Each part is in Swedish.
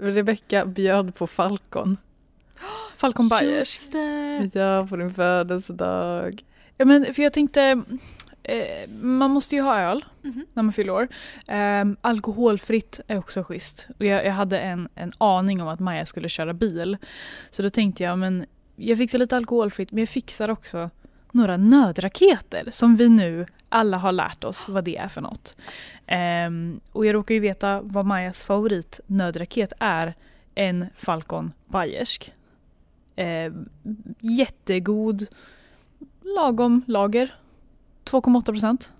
Rebecka bjöd på Falcon. Falcon det! Ja, på din födelsedag. Ja, men för jag tänkte, eh, man måste ju ha öl Mhm. när man fyller år. Eh, alkoholfritt är också schysst. Och jag, jag hade en, en aning om att Maja skulle köra bil. Så då tänkte jag, men jag fixar lite alkoholfritt men jag fixar också några nödraketer som vi nu alla har lärt oss vad det är för något. Um, och jag råkar ju veta vad Majas favorit nödraket är. En Falcon Bayersk. Ehm, jättegod, lagom lager. 2,8 procent.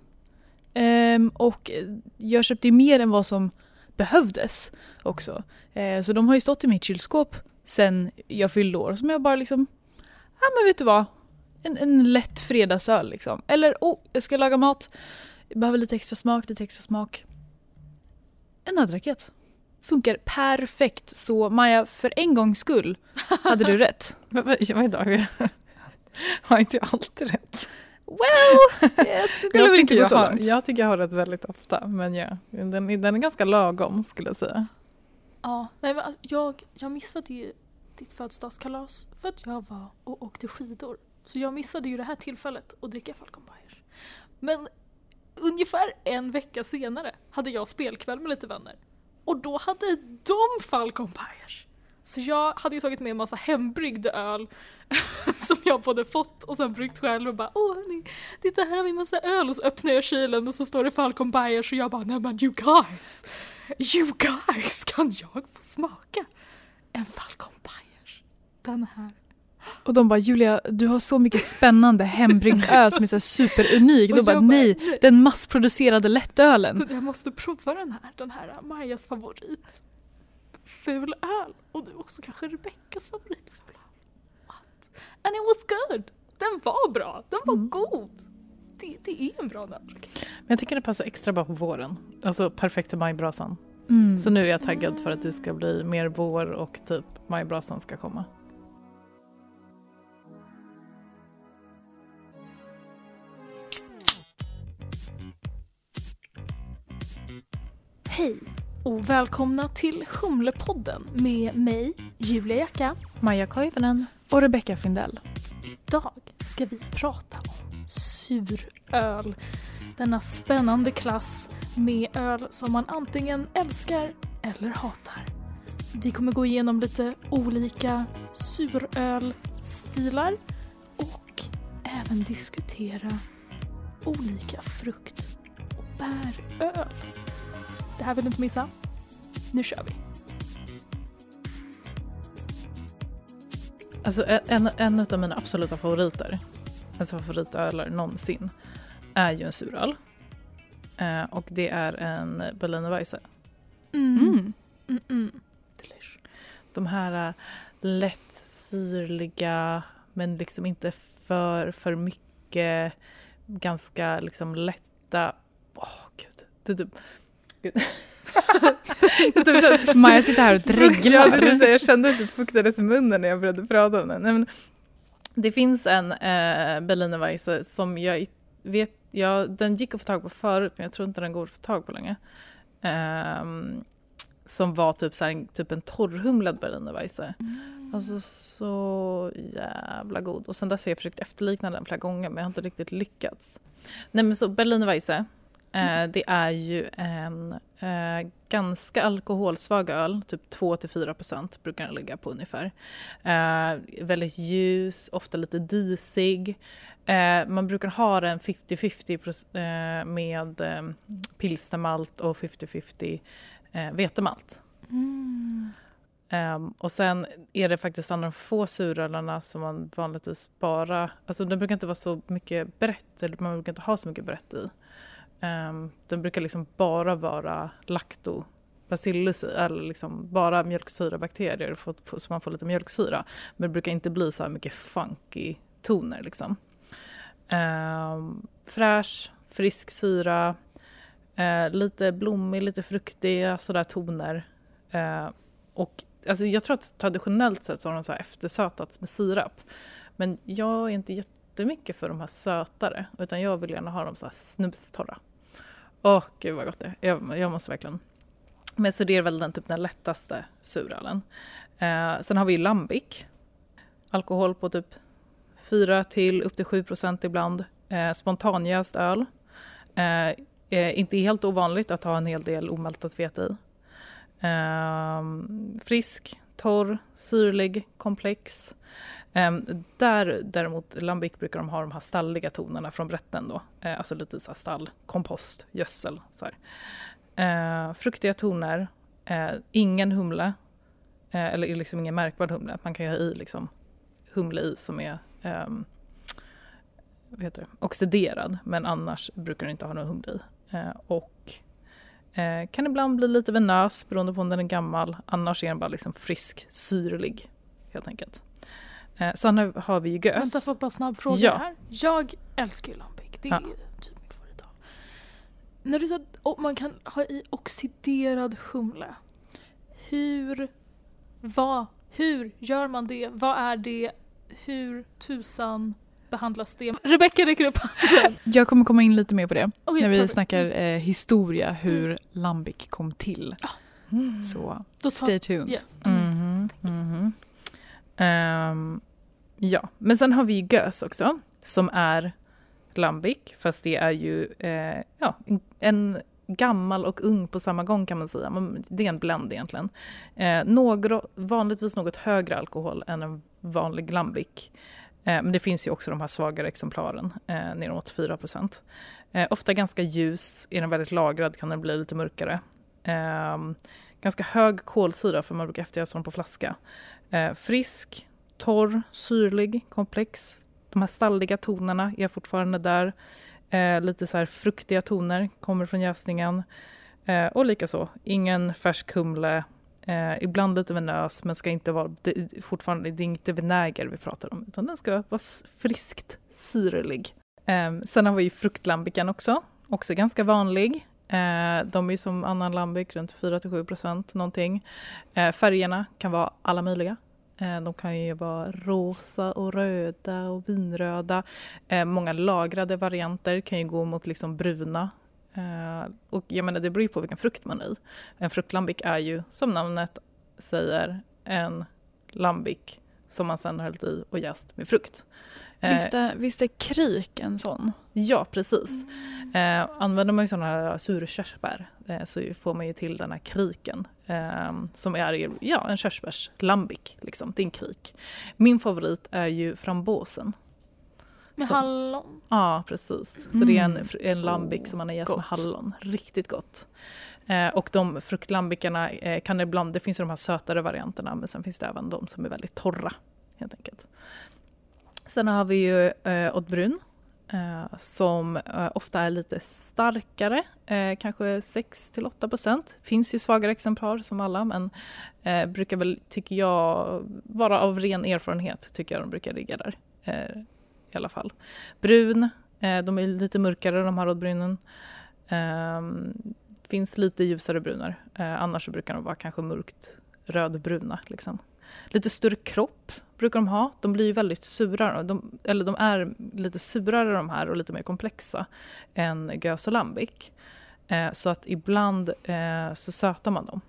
Um, och jag köpte ju mer än vad som behövdes också. Uh, så de har ju stått i mitt kylskåp sen jag fyllde år. Som jag bara liksom, ja men vet du vad? En, en lätt fredagsöl liksom. Eller, oh, jag ska laga mat. Jag behöver lite extra smak, lite extra smak. En nödraket. Funkar perfekt. Så Maja, för en gångs skull hade du rätt. Men vad vad är det? Har inte jag alltid rätt? Well, jag skulle väl inte tycker gå jag så har, långt. jag tycker jag har rätt väldigt ofta, men ja, den, är- den är ganska lagom skulle jag säga. Ja, nej, men alltså, jag, jag missade ju ditt födelsedagskalas för att jag var och åkte skidor. Så jag missade ju det här tillfället att dricka Falcon Bayers. Men ungefär en vecka senare hade jag spelkväll med lite vänner. Och då hade de Falcon Bayers. Så jag hade ju tagit med en massa hembryggd öl som jag både fått och sen bryggt själv och bara åh hörni, titta här har vi en massa öl och så öppnar jag kylen och så står det Falcon Bayers och jag bara nej men you guys, you guys kan jag få smaka en Falcon Bayers? Den här. Och de bara Julia, du har så mycket spännande hembryggd öl som är så superunik. Och Då bara nej, den massproducerade lättölen. Jag måste prova den här, den här Majas favorit. Ful öl. Och du också kanske Rebeckas favorit ful öl. What? And it was good! Den var bra, den var Mm. god. Det, det är en bra nödraket. Men jag tycker det passar extra bra på våren. Alltså perfekt till majbrasan. Mm. Så nu är jag taggad för att det ska bli mer vår och typ majbrasan ska komma. Och välkomna till Humlepodden med mig, Julia Jacka. Maja Koivunen. Och Rebecca Findell. Idag ska vi prata om suröl. Denna spännande klass med öl som man antingen älskar eller hatar. Vi kommer gå igenom lite olika surölstilar och även diskutera olika frukt och bäröl. Det här vill du inte missa. Nu kör vi! Alltså en, en av mina absoluta favoriter, alltså favoritöler någonsin, är ju en suröl. Eh, och det är en Berliner Weisse. Mm. Mm, mm. Delish. De här äh, lätt syrliga men liksom inte för, för mycket, ganska liksom lätta. Åh gud. Det är typ... Gud. Typ Maja sitter här och Ja, dreglar. typ här, jag kände att det fuktades i munnen när jag började prata om den. Men det finns en eh, Berliner Weisse som jag vet, ja, den gick att få tag på förut men jag tror inte den går att få tag på längre. Ehm, som var typ, så här, en- typ en torrhumlad Berliner Weisse. Alltså så jävla god. Och sen dess har jag försökt efterlikna den flera gånger men jag har inte riktigt lyckats. Nej men så Berliner Eh, det är ju en eh, ganska alkoholsvag öl, typ 2-4% brukar den ligga på ungefär. Eh, väldigt ljus, ofta lite disig. Eh, man brukar ha den 50-50 proc- eh, med eh, pilsnermalt och 50-50 eh, vetemalt. Mm. Ehm, och sen är det faktiskt en av de få surölarna som man vanligtvis bara... Alltså den brukar inte vara så mycket brett, eller man brukar inte ha så mycket brett i. Ehm, um, den brukar liksom bara vara lactobacillus i, eller liksom bara mjölksyrabakterier för, för, så man får lite mjölksyra. Men det brukar inte bli så här mycket funky toner liksom. Um, fräsch, frisk syra, eh, lite blommig, lite fruktiga sådär toner. Eh, och alltså jag tror att traditionellt sett så har de så här eftersötats med sirap. Men jag är inte jättemycket för de här sötare, utan jag vill gärna ha dem så här snustorra. Åh, gud vad gott det är. Jag, jag måste verkligen Men så det är väl den, typ den lättaste surölen. Eh, sen har vi Lambic. Alkohol på typ 4 till upp till 7 procent ibland. Eh, spontanjäst öl. Eh, eh, inte helt ovanligt att ha en hel del omältat vete i. Eh, frisk, torr, syrlig, komplex. Ehm, där däremot, Lambic brukar de ha de här stalliga tonerna från Brätten då. Eh, alltså lite så här stall, kompost, gödsel. Så här. Eh, fruktiga toner, eh, ingen humle. eller liksom ingen märkbar humle. Man kan ju ha i liksom humle i som är um, vad heter det, oxiderad men annars brukar den inte ha någon humle i. Och kan ibland bli lite venös beroende på om den är gammal. Annars är den bara liksom frisk, syrlig helt enkelt. Uh, sen har vi ju gös. Vänta, får bara snabb fråga ja. här. Jag älskar ju Lambic. Det är ja. typ min favoritöl. När du sa att man kan ha i oxiderad humle. Hur, vad, hur gör man det? Vad är det? hur tusan behandlas det? Rebecka räcker upp handen. Jag kommer komma in lite mer på det okay, när vi perfect. snackar eh, historia, hur mm. Lambic kom till. Mm. Så stay tuned. Yes, mm -hmm, um, ja, men sen har vi gös också som är Lambic fast det är ju eh, ja, en gammal och ung på samma gång kan man säga. Det är en blend egentligen. Eh, några, vanligtvis något högre alkohol än en vanlig lambic. Eh, men det finns ju också de här svagare exemplaren, eh, neråt 4 eh, Ofta ganska ljus, är den väldigt lagrad kan den bli lite mörkare. Eh, ganska hög kolsyra för man brukar eftergöra sån på flaska. Eh, frisk, torr, syrlig, komplex. De här stalliga tonerna är fortfarande där. Eh, lite så här fruktiga toner kommer från jäsningen. Eh, och likaså, ingen färsk humle. Eh, ibland lite venös, men ska inte vara, det, fortfarande, det är inte vinäger vi pratar om, utan den ska vara friskt syrlig. Eh, sen har vi fruktlambican också, också ganska vanlig. Eh, de är som annan lambic, runt 4-7 procent någonting. Eh, färgerna kan vara alla möjliga. Eh, de kan ju vara rosa och röda och vinröda. Eh, många lagrade varianter kan ju gå mot liksom bruna. Eh, och jag menar, det beror ju på vilken frukt man är i. En fruktlambic är ju, som namnet säger, en lambic som man sen har hällt i och jäst med frukt. Visst är, visst är krik en sån? Ja, precis. Eh, använder man ju sådana här surkörsbär eh, så får man ju till den här kriken eh, som är ja, en körsbärslambic. Liksom. Det är en krik. Min favorit är ju frambosen. Med så, hallon? Ja, precis. Så mm. det är en, mm. en lambic oh, som man har jäst med hallon. Riktigt gott. Eh, och de fruktlambicarna eh, kan ibland, det finns ju de här sötare varianterna men sen finns det även de som är väldigt torra helt enkelt. Sen har vi ju eh, Brun eh, som eh, ofta är lite starkare, eh, kanske 6 8 procent. Finns ju svagare exemplar som alla men eh, brukar väl, tycker jag, vara av ren erfarenhet tycker jag de brukar ligga där eh, i alla fall. Brun, eh, de är lite mörkare de här rådbrunen. Ehm, finns lite ljusare brunor, eh, annars så brukar de vara kanske mörkt rödbruna liksom. Lite större kropp brukar de ha. De blir ju väldigt sura, de, eller de är lite surare de här och lite mer komplexa än gös och lambic. Eh, så att ibland eh, så sötar man dem.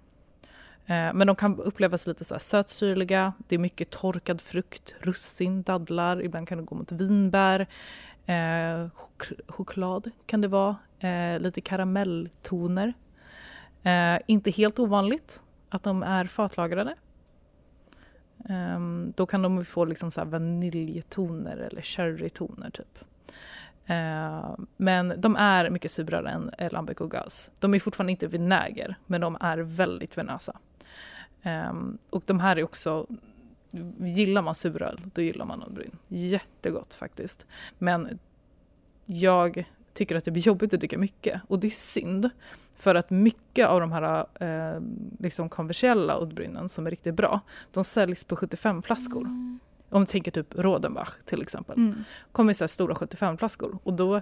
Eh, men de kan upplevas lite så här sötsyrliga, det är mycket torkad frukt, russin, dadlar, ibland kan det gå mot vinbär. Eh, chok choklad kan det vara, eh, lite karamelltoner. Eh, inte helt ovanligt att de är fatlagrade. Um, då kan de få liksom så vaniljtoner eller cherrytoner typ. Uh, men de är mycket surare än lambic och gas. De är fortfarande inte vinäger, men de är väldigt venösa. Um, och de här är också, gillar man suröl, då gillar man Oddbryn. Jättegott faktiskt. Men jag tycker att det blir jobbigt att dricka mycket och det är synd. För att mycket av de här eh, liksom kommersiella Oddbrynen som är riktigt bra, de säljs på 75-flaskor. Mm. Om du tänker typ Rodenbach till exempel. Mm. kommer så stora 75-flaskor och då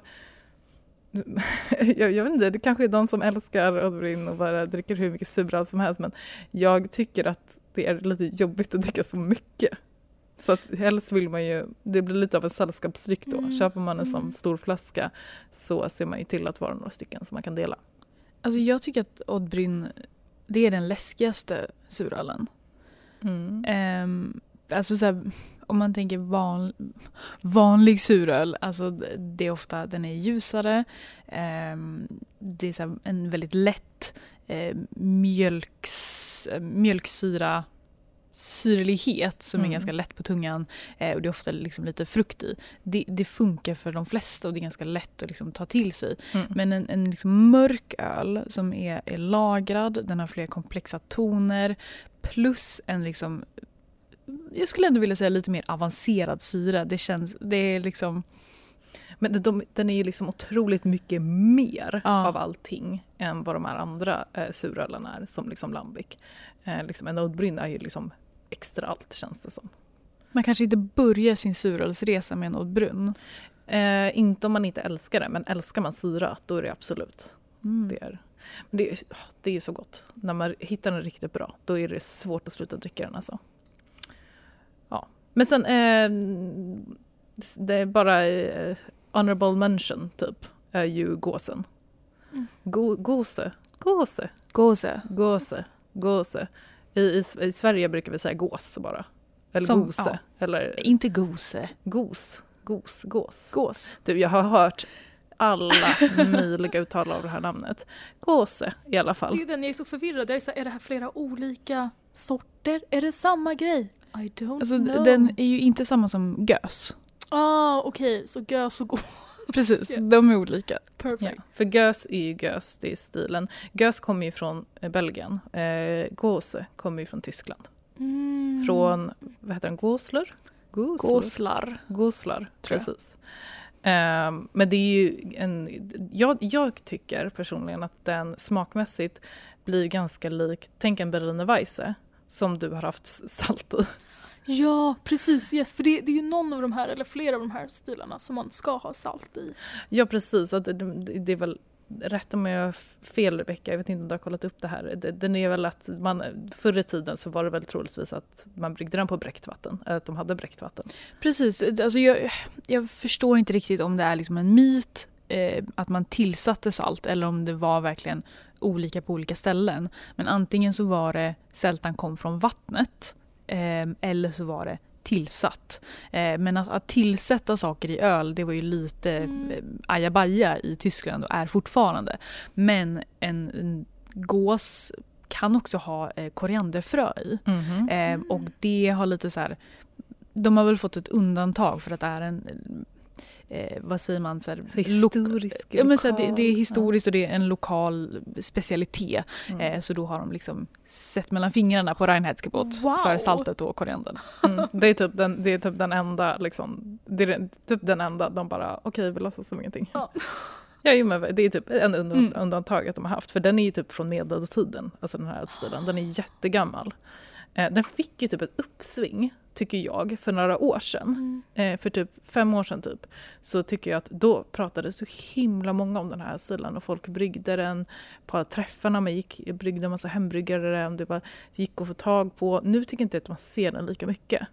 jag, jag, vet inte, det kanske är de som älskar Oddbryn och bara dricker hur mycket suröl som helst men jag tycker att det är lite jobbigt att dricka så mycket. Så att helst vill man ju, det blir lite av en sällskapsdryck då. Mm. Köper man en sån mm. stor flaska så ser man ju till att vara några stycken som man kan dela. Alltså jag tycker att Oddbryn det är den läskigaste surölen. Mm. Ehm, alltså så här, om man tänker van, vanlig suröl, alltså det är ofta, den är ljusare, ehm, det är en väldigt lätt eh, mjölks, eh, mjölksyra syrlighet som är Mm. ganska lätt på tungan eh, och det är ofta liksom lite frukt i. Det, det funkar för de flesta och det är ganska lätt att liksom ta till sig. Mm. Men en, en liksom mörk öl som är, är lagrad, den har fler komplexa toner plus en liksom jag skulle ändå vilja säga lite mer avancerad syra. Det känns, det är liksom, Men de, de, den är ju liksom otroligt mycket mer Ja. av allting än vad de här andra eh, surölarna är, som liksom Lambic. Eh, liksom, en Oud Bryn är ju liksom extra allt känns det som. man kanske inte börjar sin surölsresa med en Brunn. Eh, inte om man inte älskar det, men älskar man syra då är det absolut Mm. det. Är. Men det, är, det är så gott. När man hittar den riktigt bra, då är det svårt att sluta dricka den alltså. Ja. Men sen, eh, det är bara eh, honorable mention typ, är ju gåsen. Mm. Go, gose, gose, Gåse. gåse, gåse. I, i, I Sverige brukar vi säga gås bara. Eller Som- gose. ja. Eller Inte gose. gos, gos, gås. Gås. Du, jag har hört alla möjliga uttal av det här namnet. Gåse i alla Det fall. är den jag är så förvirrad. Jag är, så här, är det här flera olika sorter? Är det samma grej? I don't Alltså, know. den är ju inte samma som gös. Ah, okej. Så gös och gås. Precis, Yes. de är olika. Ja, Perfect. för gös är ju gös, det är stilen. Gös kommer ju från eh, Belgien. Eh, gåse kommer ju från Tyskland. Mm. Från, vad heter den, Gosler? Gosler? Gåslar. Jag. precis. Ehm, men det är ju en... Jag, jag tycker personligen att den smakmässigt blir ganska lik, tänk en Berliner Weisse som du har haft salt i. Ja, precis. Yes. För det, det är ju någon av de här, eller flera av de här stilarna som man ska ha salt i. Ja precis, att det, det, är väl Rätta mig om jag fel Rebecka, jag vet inte om du har kollat upp det här. Den är väl att man, förr i tiden så var det väl troligtvis att man bryggde den på bräckt vatten, att de hade bräckt vatten. Precis, alltså jag, jag förstår inte riktigt om det är liksom en myt eh, att man tillsatte salt eller om det var verkligen olika på olika ställen. Men antingen så var det sältan kom från vattnet eller så var det tillsatt. Eh, men att, att tillsätta saker i öl det var ju lite Mm. eh, ajabaja i Tyskland och är fortfarande. Men en, en gås kan också ha eh, korianderfrö i. Eh, och det har lite så här, de har väl fått ett undantag för att det är en, eh, vad säger man, så här, Så historisk, Ja, men så här, det, det är historiskt och det är en lokal specialitet. ja. Eh, så då har de liksom sett mellan fingrarna på Reinheitsgebot Wow. för saltet och koriandern. Mm. Det, är typ den, det är typ den enda, liksom, det är typ den enda de bara, okej vi låtsas som ingenting. Ja. Ja, jo, men det är typ en Mm. undantaget de har haft, för den är ju typ från medeltiden, alltså den här stilen, den är jättegammal. Eh, den fick ju typ ett uppsving, tycker jag, för några år sedan. Eh, för typ fem år sedan typ, så tycker jag att då pratades så himla många om den här stilen och folk bryggde den på träffarna man gick, bryggde en massa hembryggare den, det bara gick att få tag på. Nu tycker jag inte att man ser den lika mycket.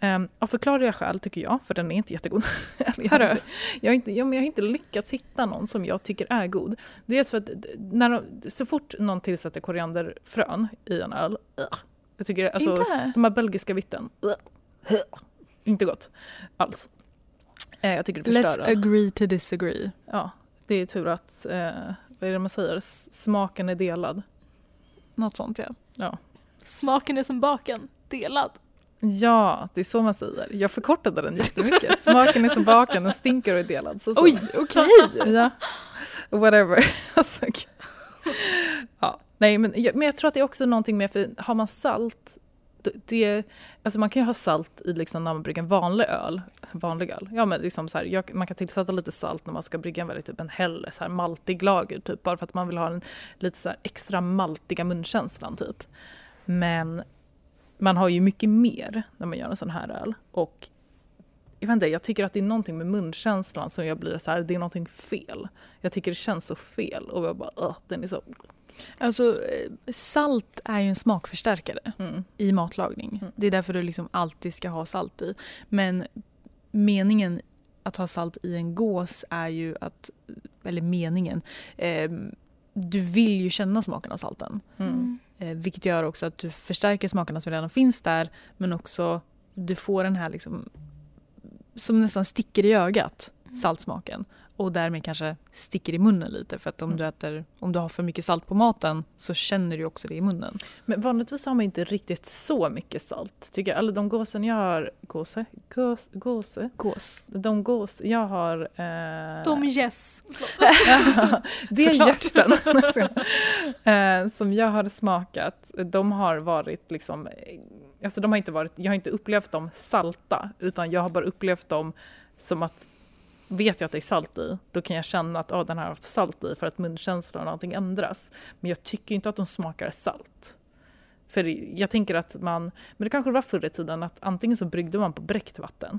Um, av förklarliga skäl tycker jag, för den är inte jättegod. Jag, har inte, jag, har inte, ja, men jag har inte lyckats hitta någon som jag tycker är god. Dels för att när de, så fort någon tillsätter korianderfrön i en öl, jag tycker alltså, Inte? de här belgiska vitten, inte gott alls. Eh, jag tycker det förstör Let's agree to disagree. Ja, det är tur att, eh, vad är det man säger, smaken är delad. Något sånt ja. Smaken är som baken, delad. Ja, det är så man säger. Jag förkortade den jättemycket. Smaken är som baken, den stinker och är delad. Så, så. Oj, okej! Ja, whatever. Alltså, ja. Nej, men jag, men jag tror att det är också någonting med, för har man salt, det- alltså man kan ju ha salt i liksom när man brygger en vanlig öl. Vanlig öl. Ja, men liksom så här, jag, man kan tillsätta lite salt när man ska brygga en väldigt typ en helle, så här maltig lager, typ, bara för att man vill ha en lite så här extra maltiga munkänslan. Typ. Men man har ju mycket mer när man gör en sån här öl. Och jag, vet inte, jag tycker att det är någonting med munkänslan som jag blir så här, det är någonting fel. Jag tycker det känns så fel och jag bara, den är så... Alltså eh, salt är ju en smakförstärkare Mm. i matlagning. Mm. Det är därför du liksom alltid ska ha salt i. Men meningen att ha salt i en gås är ju att, eller meningen, ehm, du vill ju känna smaken av salten. Mm. Eh, vilket gör också att du förstärker smakerna som redan finns där men också du får den här liksom som nästan sticker i ögat, saltsmaken. Och därmed kanske sticker i munnen lite för att om, Mm. du äter, om du har för mycket salt på maten så känner du också det i munnen. Men vanligtvis har man inte riktigt så mycket salt. Tycker jag. Alla de gåsen jag har... Gåse? Gås, gåse? Gås. De gås jag har... Eh, De yes. det är gästen. eh, som jag har smakat, de har varit liksom... Alltså de har inte varit, jag har inte upplevt dem salta, utan jag har bara upplevt dem som att vet jag att det är salt i, då kan jag känna att oh, den här har haft salt i för att munkänslan och allting ändras. Men jag tycker inte att de smakar salt. För jag tänker att man, men det kanske var förr i tiden att antingen så bryggde man på bräckt vatten.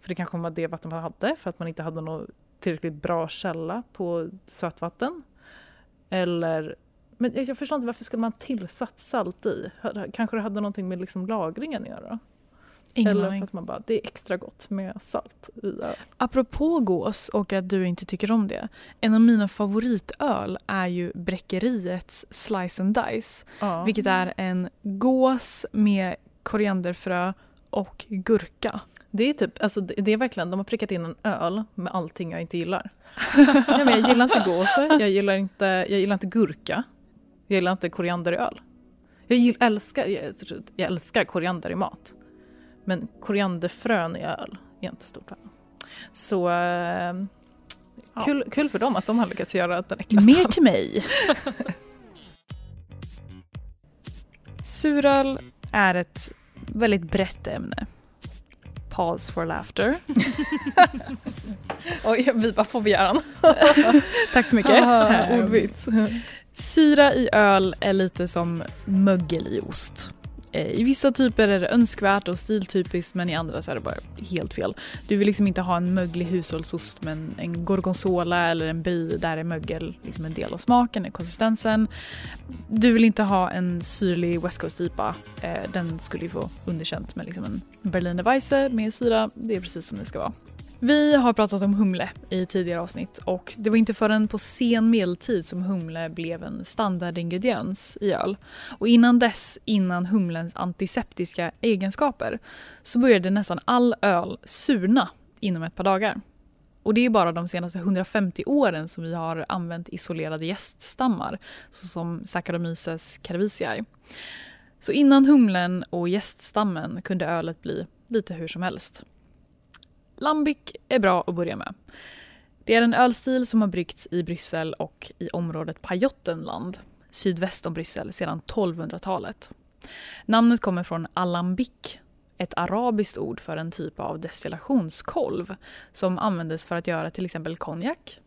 För det kanske var det vatten man hade för att man inte hade någon tillräckligt bra källa på sötvatten. Eller, men jag jag förstår inte varför skulle man tillsatt salt i? Kanske det hade någonting med liksom lagringen att göra? Ingen Eller aning. för att man bara, det är extra gott med salt i öl. Apropå gås och att du inte tycker om det. En av mina favoritöl är ju Bräckeriets Slice and Dice. Ja. Vilket är en gås med korianderfrö och gurka. Det är typ, alltså det är verkligen, de har prickat in en öl med allting jag inte gillar. Nej, men jag gillar inte gåse, jag gillar inte, jag gillar inte gurka, jag gillar inte koriander i öl. Jag gill, älskar, jag, jag älskar koriander i mat. Men korianderfrön i öl är inte stort fan. Så eh, Ja. kul, kul för dem att de har lyckats göra den äckligaste. Mer till mig. Suröl är ett väldigt brett ämne. Pause for laughter. Oj, vi bara på begäran. Tack så mycket. Ordvits. Syra i öl är lite som mögel i ost. Eh, I vissa typer är det önskvärt och stiltypiskt men i andra så är det bara helt fel. Du vill liksom inte ha en möglig hushållsost men en gorgonzola eller en brie där är mögel liksom en del av smaken, konsistensen. Du vill inte ha en syrlig West Coast IPA. Eh, den skulle ju få underkänt med liksom en Berliner Weisse med syra. Det är precis som det ska vara. Vi har pratat om humle i tidigare avsnitt och det var inte förrän på sen medeltid som humle blev en standardingrediens i öl. Och innan dess, innan humlens antiseptiska egenskaper, så började nästan all öl surna inom ett par dagar. Och det är bara de senaste 150 åren som vi har använt isolerade gäststammar såsom Saccharomyces cerevisiae. Så innan humlen och gäststammen kunde ölet bli lite hur som helst. Lambic är bra att börja med. Det är en ölstil som har bryggts i Bryssel och i området Pajottenland, sydväst om Bryssel, sedan 1200-talet. Namnet kommer från alambic, ett arabiskt ord för en typ av destillationskolv som användes för att göra till exempel konjak,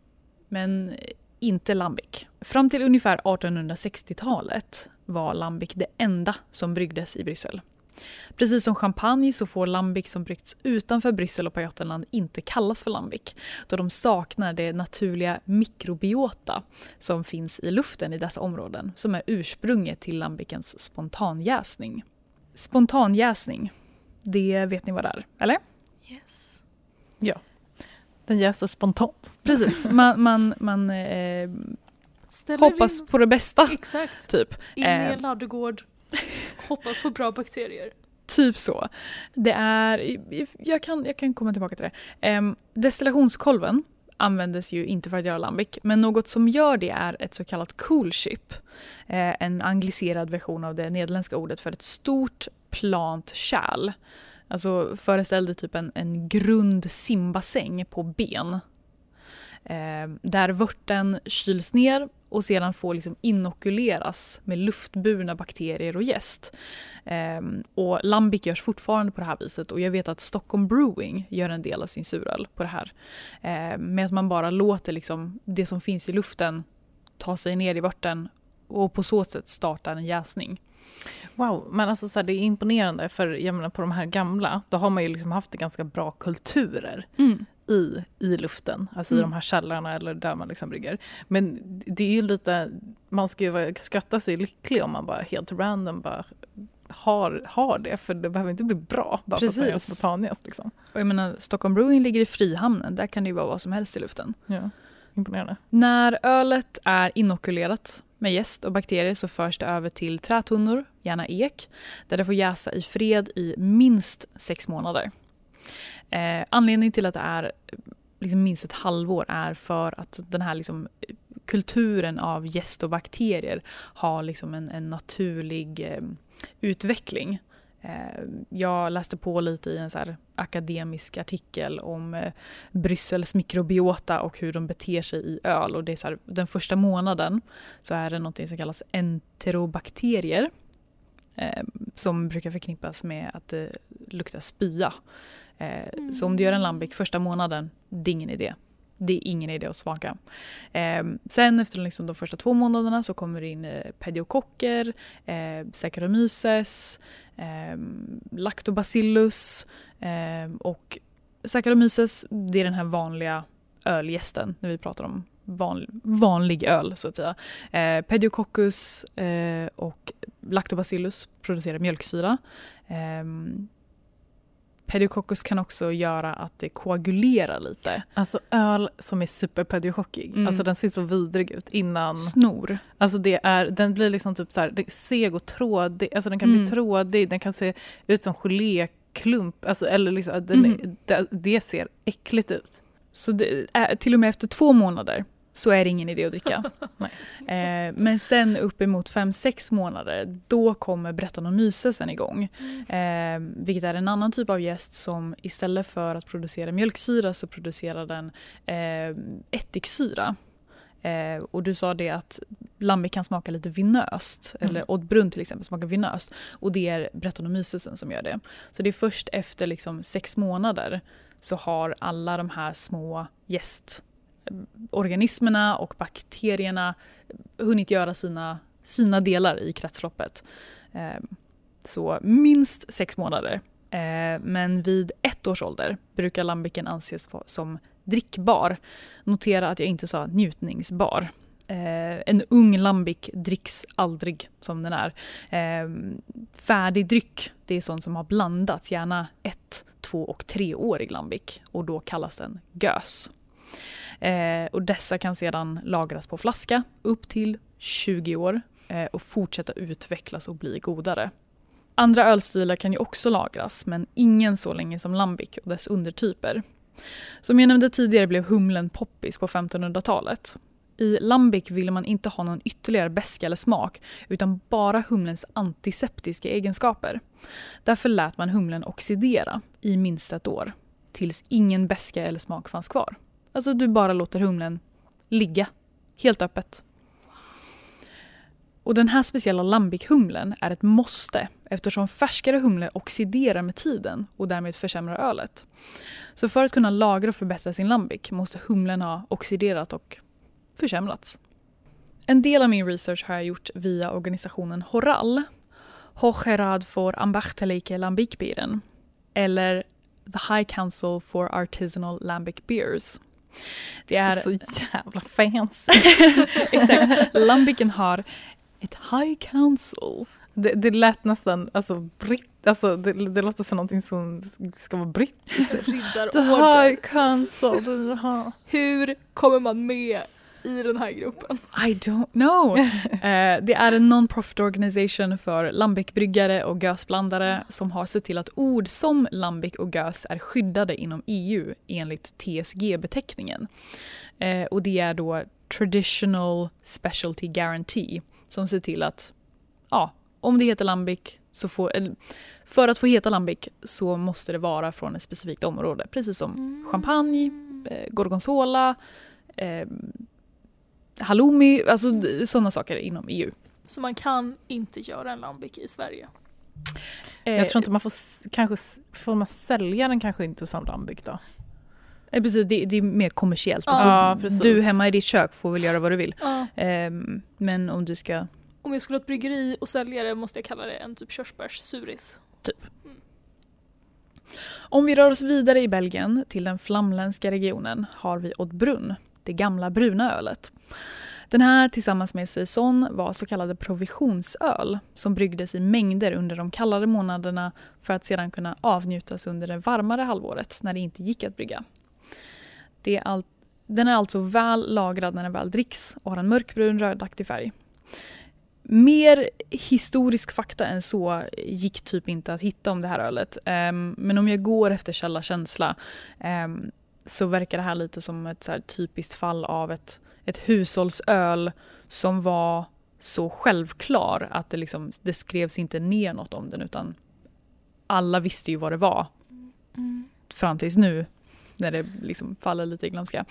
men inte lambic. Fram till ungefär 1860-talet var lambic det enda som bryggdes i Bryssel. Precis som champagne så får lambic som bryggts utanför Bryssel och Pajottenland inte kallas för lambic då de saknar det naturliga mikrobiota som finns i luften i dessa områden som är ursprunget till lambicens spontanjäsning. Spontanjäsning, det vet ni vad det är, eller? Yes. Den jäser spontant. Precis, man, man, man eh, hoppas in, på det bästa, Exakt. typ. In i Eh. en ladugård. Hoppas på bra bakterier. Typ så. Det är, jag kan, jag kan komma tillbaka till det. Um, destillationskolven användes ju inte för att göra lambic, men något som gör det är ett så kallat cool ship. Eh, en angliserad version av det nederländska ordet för ett stort plant kärl. Alltså föreställ dig typ en, en grund simbassäng på ben. Eh, där vörten kyls ner och sedan får liksom inokuleras med luftburna bakterier och jäst. Ehm, och lambic görs fortfarande på det här viset och jag vet att Stockholm Brewing gör en del av sin suröl på det här. Ehm, med att man bara låter liksom det som finns i luften ta sig ner i vörten och på så sätt starta en jäsning. Wow, men alltså så här, det är imponerande för jag menar på de här gamla, då har man ju liksom haft ganska bra kulturer i, i luften, alltså i Mm. de här källarna eller där man liksom brygger. Men det är ju lite, man ska ju skatta sig lycklig om man bara helt random bara har, har det, för det behöver inte bli bra bara för att man gör Precis. spontanjäst. Liksom. Och jag menar, Stockholm Brewing ligger i Frihamnen, där kan det ju vara vad som helst i luften. Ja. Imponerande. När ölet är inokulerat med jäst och bakterier så förs det över till trätunnor, gärna ek, där det får jäsa i fred i minst sex månader. Eh, anledningen till att det är liksom minst ett halvår är för att den här liksom, kulturen av jäst och bakterier har liksom en, en naturlig eh, utveckling. Eh, jag läste på lite i en så akademisk artikel om eh, Bryssels mikrobiota och hur de beter sig i öl. Och det är så här, den första månaden så är det något som kallas enterobakterier eh, som brukar förknippas med att eh, det luktar spya. Eh, så om du gör en lambic första månaden, det är ingen idé. Det är ingen idé att smaka. Eh, sen efter liksom de första två månaderna så kommer det in eh, pediokocker, eh, Saccharomyces, eh, Lactobacillus eh, och Saccharomyces det är den här vanliga ölgästen när vi pratar om van, vanlig öl så att säga. Eh, Pediococcus eh, och Lactobacillus producerar mjölksyra. Pediococcus kan också göra att det koagulerar lite. Alltså öl som är superpediokockig, mm. alltså den ser så vidrig ut innan. Snor. Alltså det är, den blir liksom typ så här, seg och trådig, alltså den kan mm. bli trådig, den kan se ut som geléklump, alltså, eller liksom, den, mm. det, det, ser äckligt ut. Så det, till och med efter två månader så är det ingen idé att dricka. eh, men sen uppemot 5-6 månader, då kommer Brettanomycesen igång. Eh, vilket är en annan typ av gäst som istället för att producera mjölksyra så producerar den eh, ättiksyra. Eh, och du sa det att lambic kan smaka lite vinöst, mm. eller oddbrunn till exempel smakar vinöst. Och det är Brettanomycesen som gör det. Så det är först efter liksom sex månader så har alla de här små gäst organismerna och bakterierna hunnit göra sina, sina delar i kretsloppet. Ehm, så minst sex månader. Ehm, men vid ett års ålder brukar lambiken anses som drickbar. Notera att jag inte sa njutningsbar. Eh, en ung lambic dricks aldrig som den är. Eh, färdig dryck, det är sånt som har blandats, gärna ett, två och treårig lambic och då kallas den gös. Eh, och dessa kan sedan lagras på flaska upp till 20 år eh, och fortsätta utvecklas och bli godare. Andra ölstilar kan ju också lagras men ingen så länge som lambic och dess undertyper. Som jag nämnde tidigare blev humlen poppis på 1500-talet. I lambic ville man inte ha någon ytterligare beska eller smak utan bara humlens antiseptiska egenskaper. Därför lät man humlen oxidera i minst ett år tills ingen beska eller smak fanns kvar. Alltså du bara låter humlen ligga helt öppet. Och den här speciella lambic-humlen är ett måste eftersom färskare humle oxiderar med tiden och därmed försämrar ölet. Så för att kunna lagra och förbättra sin lambic måste humlen ha oxiderat och försämrats. En del av min research har jag gjort via organisationen Horal, Hocherad för Ambachteleike Lambic-bieren, eller The High Council for Artisanal Lambic Beers. Det är så jävla fancy. Exakt. Lambiken har ett high council. Det, det lät nästan, alltså, britt, alltså det, det låter som någonting som ska vara brittiskt. The high council. Hur kommer man med i den här gruppen? I don't know. eh, det är en non-profit organisation för lambic-bryggare och gösblandare som har sett till att ord som lambic och gös är skyddade inom EU enligt TSG-beteckningen. Eh, och det är då Traditional Specialty Guarantee som ser till att ja, om det heter lambic så får, för att få heta lambic så måste det vara från ett specifikt område. Precis som mm. champagne, eh, gorgonzola, eh, halloumi, alltså sådana saker inom EU. Så man kan inte göra en lambic i Sverige? Eh, jag tror inte man får, kanske, får man sälja den kanske inte som lambic då? Eh, precis, det, det, är mer kommersiellt. Ja, alltså, du hemma i ditt kök får väl göra vad du vill. Ja. Eh, men om du ska... Om jag skulle ha ett bryggeri och sälja det måste jag kalla det en typ körsbärssuris. Typ. Mm. Om vi rör oss vidare i Belgien till den flamländska regionen har vi Oddbrunn det gamla bruna ölet. Den här tillsammans med saison var så kallade provisionsöl som bryggdes i mängder under de kallare månaderna för att sedan kunna avnjutas under det varmare halvåret när det inte gick att brygga. Det, all, Den är alltså väl lagrad när den väl dricks och har en mörkbrun rödaktig färg. Mer historisk fakta än så gick typ inte att hitta om det här ölet. Ehm, men om jag går efter källarkänsla um, ehm, så verkar det här lite som ett så typiskt fall av ett, ett hushållsöl som var så självklar att det, liksom, det skrevs inte ner något om den utan alla visste ju vad det var. Mm. Fram tills nu när det liksom faller lite i glömska.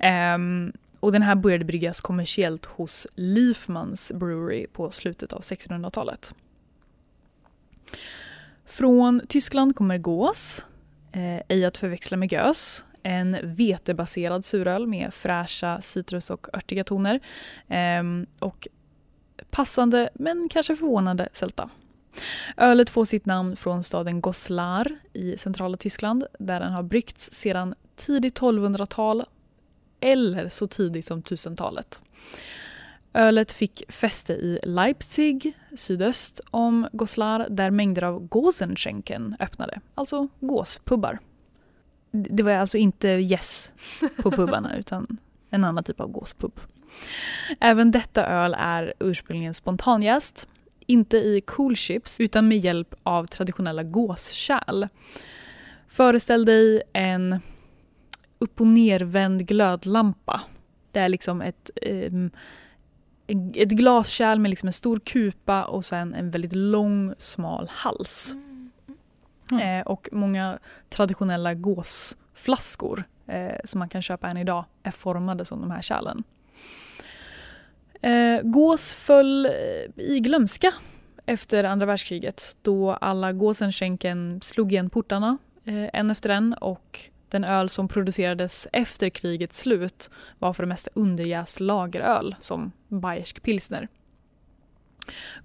Mm. Um, och den här började bryggas kommersiellt hos Leafmans Brewery på slutet av 1600-talet. Från Tyskland kommer gås, eh, ej att förväxla med gös. En vetebaserad suröl med fräscha citrus och örtiga toner. Eh, och passande men kanske förvånande sälta. Ölet får sitt namn från staden Goslar i centrala Tyskland där den har bryggts sedan tidigt 1200-tal eller så tidigt som 1000-talet. Ölet fick fäste i Leipzig, sydöst om Goslar, där mängder av Gosenschenken öppnade, alltså gåspubbar. Det var alltså inte yes på pubbarna utan en annan typ av gåspub. Även detta öl är ursprungligen spontanjäst, inte i cool chips utan med hjälp av traditionella gåskärl. Föreställ dig en upp och nervänd glödlampa. Det är liksom ett, um, ett glaskärl med liksom en stor kupa och sen en väldigt lång smal hals. Mm. Eh, och många traditionella gåsflaskor eh, som man kan köpa än idag är formade som de här kärlen. Eh, gås föll eh, i glömska efter andra världskriget då alla gåsenskänken slog igen portarna eh, en efter en och den öl som producerades efter krigets slut var för det mesta underjäst lageröl som bayersk pilsner.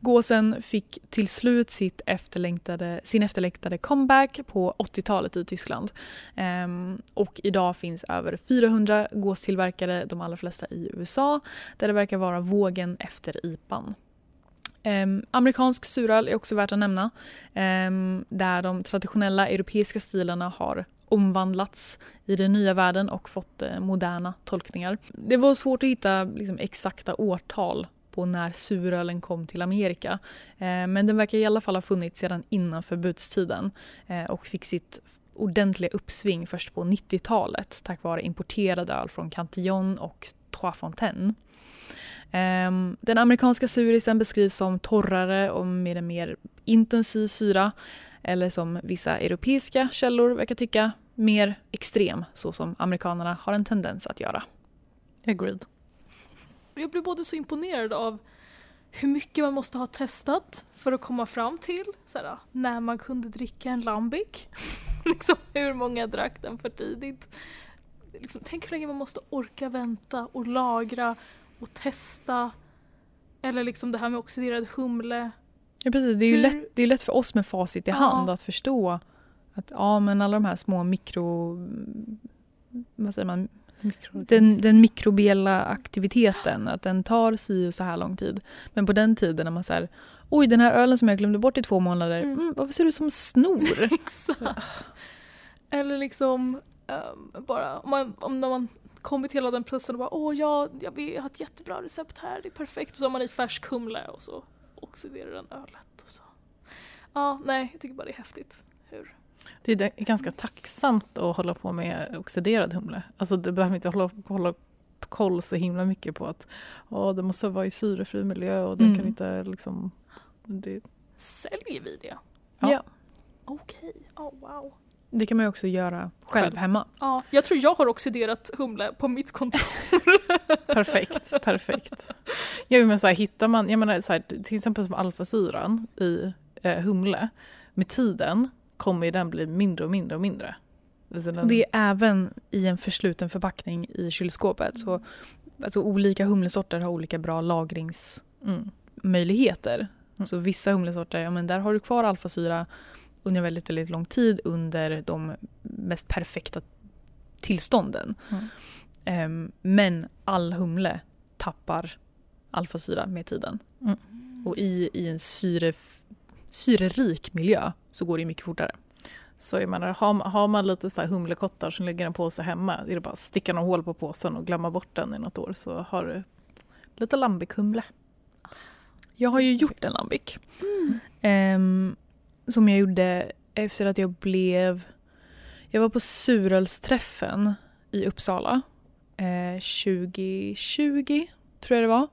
Gåsen fick till slut sitt efterlängtade, sin efterlängtade comeback på 80-talet i Tyskland. Ehm, och idag finns över 400 gåstillverkare, de allra flesta i USA, där det verkar vara vågen efter IPAn. Um, amerikansk suröl är också värt att nämna. Um, där de traditionella europeiska stilarna har omvandlats i den nya världen och fått uh, moderna tolkningar. Det var svårt att hitta liksom, exakta årtal på när surölen kom till Amerika. Eh, men den verkar i alla fall ha funnits sedan innan förbudstiden eh, och fick sitt ordentliga uppsving först på 90-talet tack vare importerad öl från Cantillon och Trois Fontaines. Ehm, den amerikanska surisen beskrivs som torrare och med en mer intensiv syra eller som vissa europeiska källor verkar tycka, mer extrem så som amerikanerna har en tendens att göra. Agreed. Jag blir både så imponerad av hur mycket man måste ha testat för att komma fram till såhär, när man kunde dricka en lambic. liksom, hur många drack den för tidigt. Liksom, tänk hur länge man måste orka vänta och lagra och testa. Eller liksom det här med oxiderad humle. Ja precis, det är ju lätt, det är lätt för oss med facit i ja. hand att förstå att ja men alla de här små mikro... Vad säger man? Den, den mikrobiella aktiviteten, att den tar si och så här lång tid. Men på den tiden när man säger oj den här ölen som jag glömde bort i två månader, mm. Mm, varför ser du ut som snor? Exakt. Eller liksom um, bara om man, om man kommit hela den processen och bara åh ja, jag, vi har ett jättebra recept här, det är perfekt. Och så har man i färsk humle och så oxiderar den ölet. Och så. Ja, nej, jag tycker bara det är häftigt. Hur? Det är ganska tacksamt att hålla på med oxiderad humle. Alltså det behöver inte hålla, hålla koll så himla mycket på att åh, det måste vara i syrefri miljö och den mm. kan inte liksom... Det... Säljer vi det? Ja. ja. Okej, okay. oh, wow. Det kan man ju också göra själv, själv, hemma. Ja, jag tror jag har oxiderat humle på mitt kontor. perfekt, perfekt. Ja, men så här, hittar man, jag menar, så här, till exempel som alfasyran i eh, humle, med tiden kommer den bli mindre och mindre och mindre. Alltså den... Det är även i en försluten förpackning i kylskåpet. Så, alltså, olika humlesorter har olika bra lagringsmöjligheter. Mm. Mm. Så vissa humlesorter, ja, men där har du kvar alfasyra under väldigt, väldigt lång tid under de mest perfekta tillstånden. Mm. Um, men all humle tappar alfasyra med tiden. Mm. Och i, i en syre, syrerik miljö så går det mycket fortare. Så jag menar, har, man- har man lite så här humlekottar som ligger en påse hemma, är det bara att sticka några hål på påsen och glömma bort den i något år så har du lite lambikumle. Jag har ju gjort en lambic. Ehm, som jag gjorde efter att jag blev... Jag var på surölsträffen i Uppsala eh, 2020, tror jag det var.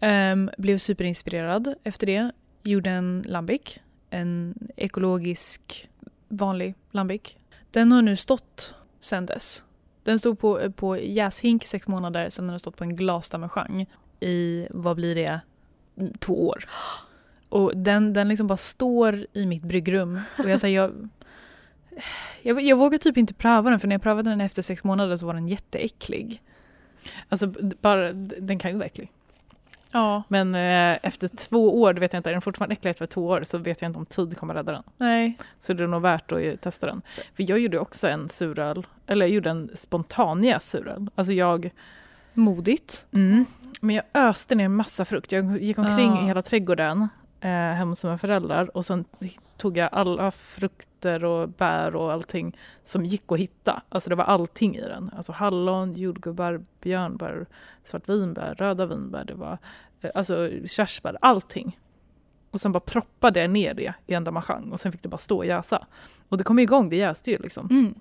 Ehm, blev superinspirerad efter det. Gjorde en lambic. En ekologisk, vanlig lambic. Den har nu stått sedan dess. Den stod på, på jäshink sex månader, sen har den stått på en glasdamejeanne i, vad blir det, två år. Och den, den liksom bara står i mitt bryggrum. Och jag, säger, jag, jag, jag vågar typ inte pröva den för när jag prövade den efter sex månader så var den jätteäcklig. Alltså bara, den kan ju vara äcklig. Ja. Men eh, efter två år, vet jag inte, är den fortfarande äcklig efter två år så vet jag inte om tid kommer rädda den. Nej. Så det är nog värt att testa den. För jag gjorde också en suröl, eller jag gjorde en spontanjäst suröl. Alltså jag, Modigt. mm, men jag öste ner massa frukt. Jag gick omkring Ah. i hela trädgården eh, hemma hos mina föräldrar och sen tog jag alla frukter och bär och allting som gick att hitta. Alltså det var allting i den. Alltså hallon, jordgubbar, björnbär, svartvinbär, röda vinbär, det var eh, alltså körsbär, allting. Och sen bara proppade jag ner det i en damejeanne och sen fick det bara stå och jäsa. Och det kom igång, det jäste ju liksom. Mm.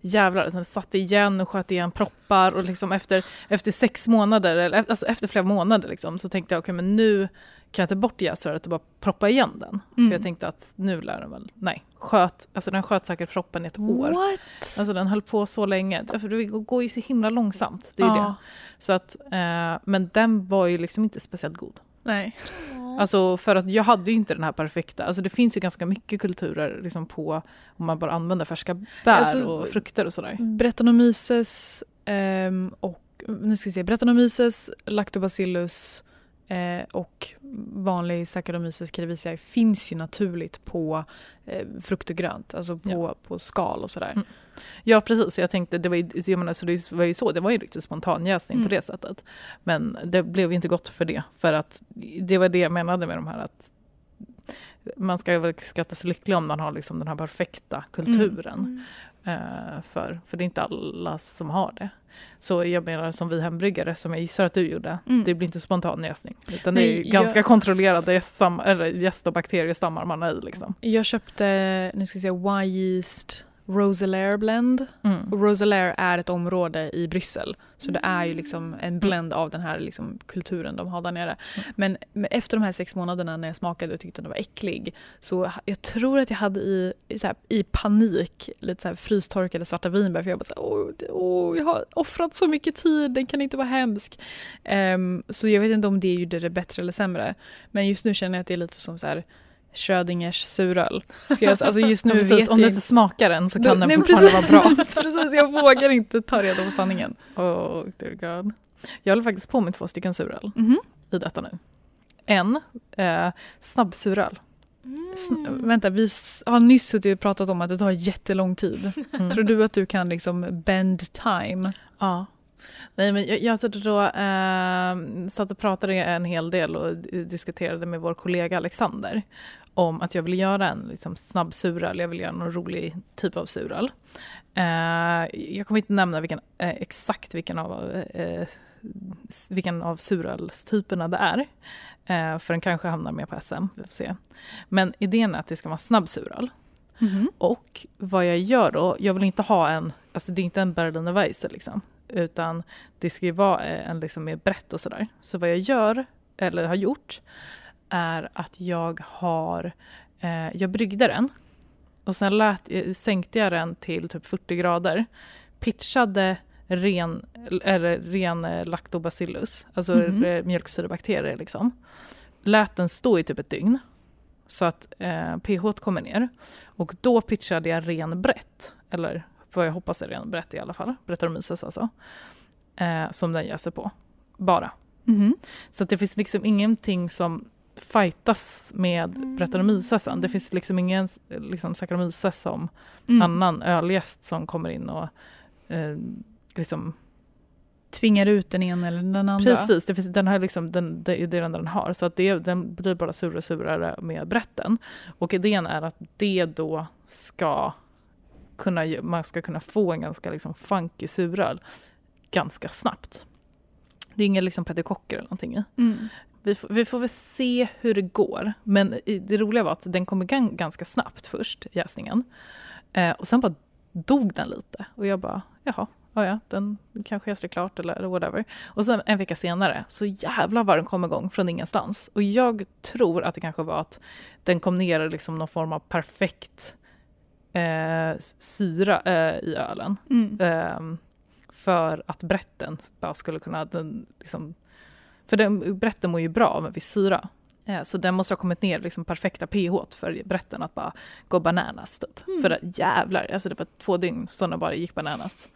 Jävlar, sen satt igen och sköt igen proppar och liksom efter, efter sex månader, eller alltså efter flera månader liksom, så tänkte jag okej men nu kan jag ta bort jäsröret och bara proppa igen den. Mm. För jag tänkte att nu lär den väl, nej, sköt, alltså den sköt säkert proppen i ett år. What? Alltså den höll på så länge, för det går ju så himla långsamt. Det är ju Ja. det. Så att, eh, men den var ju liksom inte speciellt god. Nej. Alltså för att jag hade ju inte den här perfekta, alltså det finns ju ganska mycket kulturer liksom på om man bara använder färska bär Alltså, och frukter och sådär. Brettanomyces ehm, och nu ska vi se, Brettanomyces, Lactobacillus eh, och vanlig Saccharomyces cerevisiae finns ju naturligt på eh, frukt och grönt, alltså på, Ja. på skal och sådär. Mm. Ja precis, jag tänkte, det var ju, så jag menar, så det var ju så, det var ju riktigt spontanjäsning Mm. på det sättet. Men det blev ju inte gott för det, för att det var det jag menade med de här att man ska väl skatta sig lycklig om man har liksom den här perfekta kulturen. Eh, för, för det är inte alla som har det. Så jag menar som vi hembryggare, som jag gissar att du gjorde, Mm. det blir inte spontan jäsning. Utan det är ganska jag- kontrollerade jäst och bakteriestammar man har i. Liksom. Jag köpte, nu ska vi se, Y-yeast Roselaire blend. Mm. Och är ett område i Bryssel. Så det är ju liksom en blend av den här liksom kulturen de har där nere. Men, men efter de här sex månaderna när jag smakade och tyckte den var äcklig så jag tror att jag hade i, här, i panik lite så här frystorkade svarta vinbär för jag bara så här, åh, åh, jag har offrat så mycket tid, den kan inte vara hemsk. Ehm, så jag vet inte om det gjorde det bättre eller sämre. Men just nu känner jag att det är lite som så här Schrödingers suröl. Alltså just nu Ja, precis, vet om du jag inte smakar den så kan Nej, den nej, fortfarande precis. vara bra. precis, jag vågar inte ta reda på sanningen. Oh, dear God. Jag håller faktiskt på med två stycken suröl Mhm. i detta nu. En eh, snabbsuröl. Sn- vänta, vi har nyss suttit och pratat om att det tar jättelång tid. Mm. Tror du att du kan liksom bend time? Ja. Nej, men jag, jag satt, då, eh, satt och pratade en hel del och diskuterade med vår kollega Alexander om att jag vill göra en liksom, snabb suröl, jag vill göra någon rolig typ av suröl. Eh, jag kommer inte nämna vilken, eh, exakt vilken av, eh, vilken av surölstyperna det är, eh, för den kanske hamnar med på SM, vi får se. Men idén är att det ska vara snabb suröl. Och vad jag gör då, jag vill inte ha en, alltså det är inte en Berliner Weisse liksom, utan det ska ju vara eh, en liksom mer brett och sådär. Så vad jag gör, eller har gjort, är att jag har, eh, jag bryggde den och sen lät, eh, sänkte jag den till typ 40 grader, pitchade ren, eller ren eh, lactobacillus, alltså eh, mjölksyrebakterier liksom. Lät den stå i typ ett dygn så att eh, pH kommer ner. Och då pitchade jag ren brett, eller vad jag hoppas är ren brett i alla fall, Brettanomyces alltså, eh, som den jäser på. Bara. Mhm. Så att det finns liksom ingenting som fightas med Mm. Brettanomycesen. Det finns liksom ingen liksom, Saccharomyces som Mm. annan ölgäst som kommer in och eh, liksom tvingar ut den ena eller den andra. Precis, det, finns, den har liksom, den, det är det enda den har. Så att det, den blir bara surare och surare med brätten. Och idén är att det då ska kunna, man ska kunna få en ganska liksom funky suröl ganska snabbt. Det är inga liksom petikocker eller någonting i. Mm. Vi får, vi får väl se hur det går. Men det roliga var att den kom igång ganska snabbt först, jäsningen. Eh, och sen bara dog den lite. Och jag bara, jaha, ja, ja den kanske jäste klart eller whatever. Och sen en vecka senare, så jävlar vad den kom igång från ingenstans. Och jag tror att det kanske var att den kom ner i liksom någon form av perfekt eh, syra eh, i ölen. Mm. Eh, för att brätten bara skulle kunna... Den, liksom, för den, brätten mår ju bra viss syra. Eh, så den måste ha kommit ner liksom perfekta pH för brätten att bara gå bananas. Typ. Mm. För att, jävlar, alltså det var två dygn som den bara gick bananas.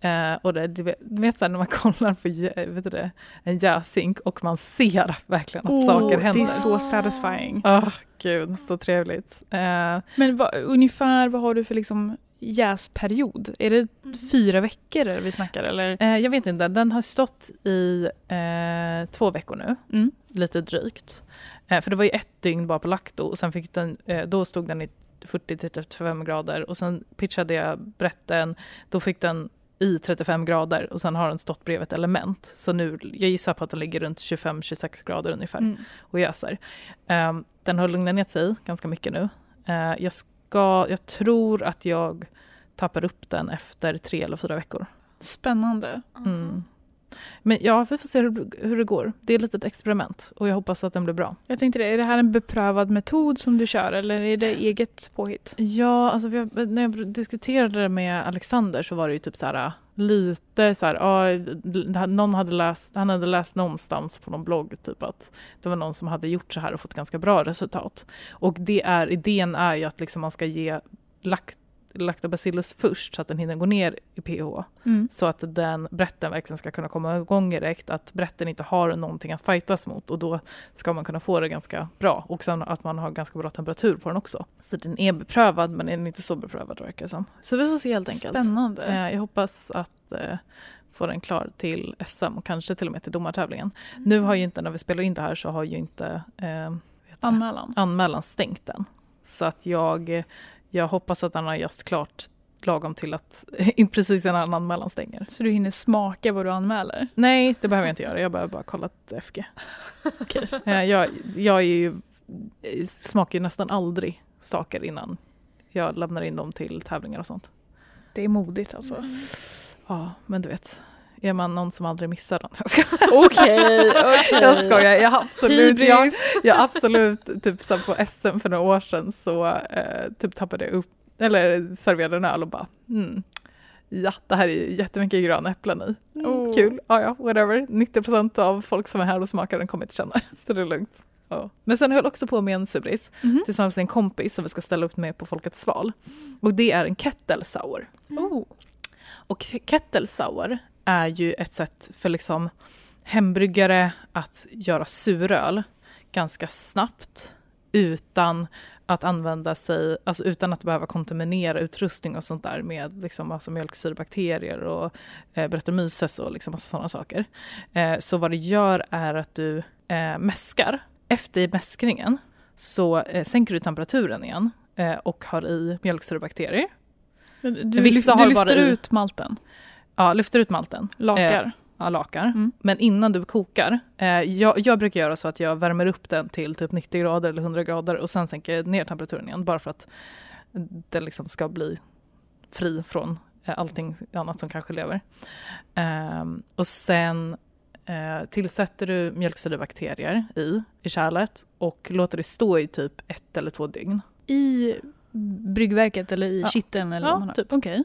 Eh, och det, du vet, så när man kollar på jä- vet det, en jäsink och man ser verkligen att Åh, saker händer. Det är så satisfying. Åh, gud, så trevligt. Eh, Men vad, ungefär vad har du för liksom jäsperiod? Är det Mm. fyra veckor vi snackar eller? eh, jag vet inte, den har stått i eh, två veckor nu. Mm. lite drygt. Eh, för det var ju ett dygn bara på lakto och sen fick den, eh, då stod den i 40-35 grader och sen pitchade jag brätten, då fick den i 35 grader och sen har den stått bredvid ett element. Så nu, jag gissar på att den ligger runt 25-26 grader ungefär Mm. och jäser. Eh, den har lugnat ner sig ganska mycket nu. Eh, jag, ska, jag tror att jag tappar upp den efter tre eller fyra veckor. Spännande. Mm. Men ja, vi får se hur, hur det går. Det är ett litet experiment och jag hoppas att den blir bra. Jag tänkte det, är det här en beprövad metod som du kör eller är det eget påhitt? Ja, alltså har, när jag diskuterade det med Alexander så var det ju typ så här lite så här, ah, någon hade läst, han hade läst någonstans på någon blogg typ att det var någon som hade gjort så här och fått ganska bra resultat. Och det är, idén är ju att liksom man ska ge lakt, lactobacillus först så att den hinner gå ner i pH. Mm. Så att den brätten verkligen ska kunna komma igång direkt, att brätten inte har någonting att fightas mot och då ska man kunna få det ganska bra. Och sen att man har ganska bra temperatur på den också. Så den är beprövad men den är inte så beprövad verkar det som. Så vi får se helt enkelt. Spännande. Eh, jag hoppas att eh, få den klar till SM och kanske till och med till domartävlingen. Nu har ju inte, när vi spelar in det här så har ju inte eh? Anmälan. anmälan stängt den. Så att jag, jag hoppas att den har just klart lagom till att precis innan anmälan stänger. Så du hinner smaka vad du anmäler? Nej, det behöver jag inte göra. Jag behöver bara kolla ett FG. Okej. Eh, jag, jag är ju, smakar ju nästan aldrig saker innan jag lämnar in dem till tävlingar och sånt. Det är modigt alltså. Mm. Ja, men du vet. Är man någon som aldrig missar något? Okej, okej. Jag skojar. Jag har absolut, jag, absolut typ så här på SM för några år sedan så eh, typ tappade jag upp, eller serverade en öl och bara mm, ja det här är jättemycket gröna äpplen i. Mm, Oh. Kul, ja ja whatever. 90% av folk som är här och smakar den kommer inte känna. Så det är lugnt. Ja. Men sen höll jag också på med en subris Mhm. tillsammans med en kompis som vi ska ställa upp med på Folkets sval. Och det är en kettle sour. Oh. Och kettle sour är ju ett sätt för liksom hembryggare att göra suröl ganska snabbt utan att använda sig, alltså utan att behöva kontaminera utrustning och sånt där med liksom alltså mjölksyrebakterier och eh, Brettanomyces och liksom massa sådana saker. Eh, så vad det gör är att du eh, mäskar. Efter mäskningen så eh, sänker du temperaturen igen eh, och har i mjölksyrebakterier. Men Du, Vissa lyf- har du bara lyfter ut malten, Ja, lyfter ut malten. lakar. Ja, lakar. Mm. Men innan du kokar, eh, jag, jag brukar göra så att jag värmer upp den till typ 90 grader eller 100 grader och sen sänker ner temperaturen igen bara för att den liksom ska bli fri från eh, allting annat som kanske lever. Ehm, och sen eh, tillsätter du mjölksyrebakterier i, i kärlet och låter det stå i typ ett eller två dygn. I bryggverket eller i Ja. kitteln? Eller Ja, typ. Okej.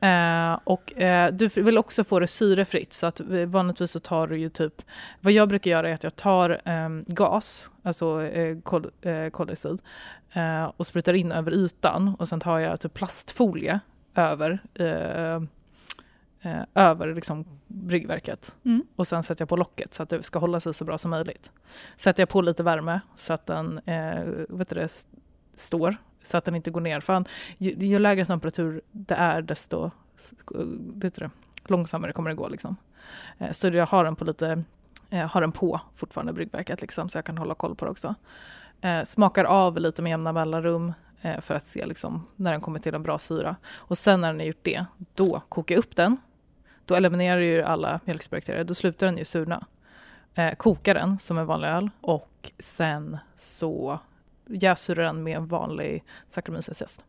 Eh, och eh, du vill också få det syrefritt så att eh, vanligtvis så tar du ju typ, vad jag brukar göra är att jag tar ehm, gas, alltså eh, kol, eh, koldioxid, eh, och sprutar in över ytan och sen tar jag typ plastfolie över eh, eh, över liksom bryggverket. Mm. Och sen sätter jag på locket så att det ska hålla sig så bra som möjligt. Sätter jag på lite värme så att den eh, vet du det, st- står, så att den inte går ner. För han, ju, ju lägre temperatur det är desto eh, vet du det, långsammare kommer det gå. Liksom. Eh, så jag har den på lite, eh, har den på fortfarande bryggverket liksom, så jag kan hålla koll på det också. Smakar av lite med jämna mellanrum för att se liksom, när den kommer till en bra syra. Och sen när den har gjort det, då kokar jag upp den. Då eliminerar ju alla mjölksbakterier, då slutar den ju surna. Eh, kokar den som en vanlig öl och sen så jäsurar den med en vanlig Saccharomyces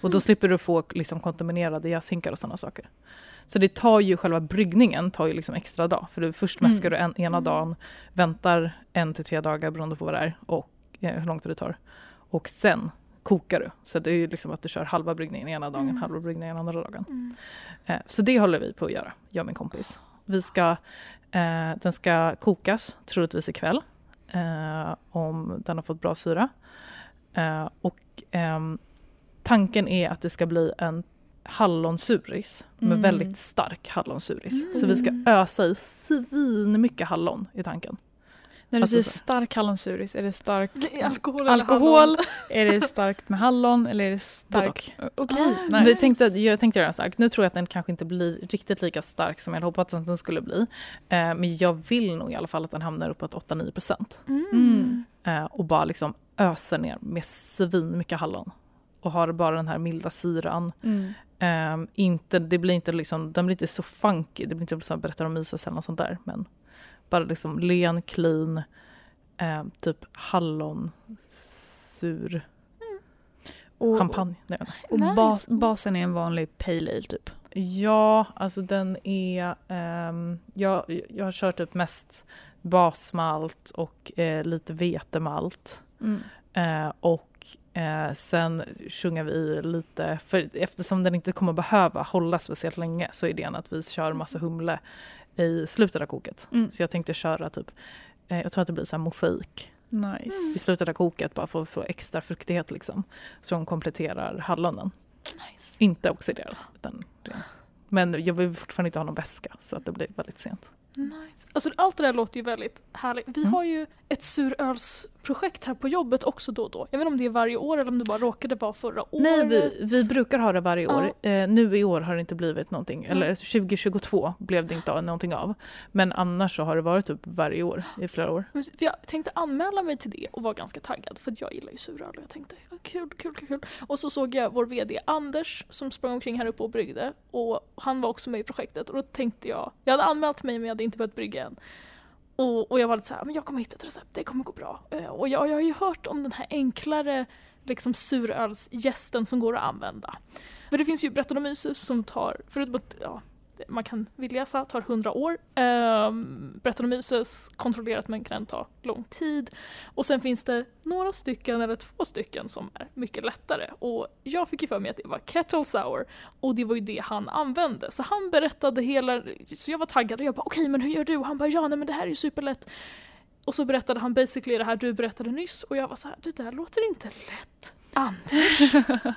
Och då Mm. slipper du få liksom, kontaminerade jäshinkar och sådana saker. Så det tar ju själva bryggningen tar ju liksom extra dag. För du, först Mm. mäskar du en, ena Mm. dagen, väntar en till tre dagar beroende på vad det är och eh, hur tid det tar. Och sen kokar du. Så det är ju liksom att du kör halva bryggningen ena dagen, Mm. halva bryggningen andra dagen. Mm. Eh, så det håller vi på att göra, jag och min kompis. Vi ska, eh, den ska kokas troligtvis ikväll eh, om den har fått bra syra. Eh, och ehm, tanken är att det ska bli en hallonsuris med Mm. väldigt stark hallonsuris. Mm. Så vi ska ösa i svin mycket hallon i tanken. När du Alltså säger stark hallonsuris, är det stark Det är alkohol eller alkohol? är det starkt med hallon eller är det stark... Okej, Ah, nice. Tänkte, jag tänkte göra en sak. Nu tror jag att den kanske inte blir riktigt lika stark som jag hade hoppats att den skulle bli. Eh, men jag vill nog i alla fall att den hamnar uppåt 8-9 procent. Mm. Eh, och bara liksom öser ner med svin mycket hallon. Och har bara den här milda syran. Mm. Eh, inte, det blir inte liksom, den blir inte så funky, det blir inte så berättar om myses eller något sånt där. Men bara liksom len, clean, eh, typ hallon, sur, Och, champagne. Nej, och Nice. bas, basen är en vanlig pale ale typ. Ja, alltså den är... ehm, jag, jag har kört upp mest basmalt och eh, lite vetemalt. Mm. Eh, och eh, sen sjunger vi i lite, för eftersom den inte kommer behöva hålla speciellt länge så är idén att vi kör massa humle i slutet av koket. Mm. Så jag tänkte köra typ, eh, jag tror att det blir så här mosaik Nice. i slutet av koket bara för att få extra fruktighet liksom. Som kompletterar hallonen. Nice. Inte oxiderad. Utan ren. Men jag vill fortfarande inte ha någon väska så att det blir väldigt sent. Nice. Alltså, allt det där låter ju väldigt härligt. Vi Mm. har ju ett surölsprojekt här på jobbet också då och då. Jag vet inte om det är varje år eller om det bara råkade vara förra året. Nej, vi, vi brukar ha det varje år. Eh, nu i år har det inte blivit någonting. Eller 2022 blev det inte någonting av. Men annars så har det varit typ varje år i flera år. Jag tänkte anmäla mig till det och var ganska taggad för jag gillar ju suröl och jag tänkte ja, kul, kul, kul, kul. Och så såg jag vår VD Anders som sprang omkring här uppe och bryggde och han var också med i projektet och då tänkte jag, jag hade anmält mig men jag hade inte börjat brygga än. Och, och jag var lite såhär, men jag kommer hitta ett recept, det kommer gå bra. Eh, och jag, jag har ju hört om den här enklare liksom surölsgästen som går att använda. För det finns ju Brettanomyces som tar, förutom att ja, man kan vildläsa, tar 100 år. Ehm, um, Brettanomyces kontrollerat men kan ta lång tid. Och sen finns det några stycken eller två stycken som är mycket lättare. Och jag fick ju för mig att det var Kettle Sour och det var ju det han använde. Så han berättade hela, så jag var taggad och jag bara okej men hur gör du? Och han bara ja nej men det här är ju superlätt. Och så berättade han basically det här du berättade nyss och jag var så här det där låter inte lätt. Anders,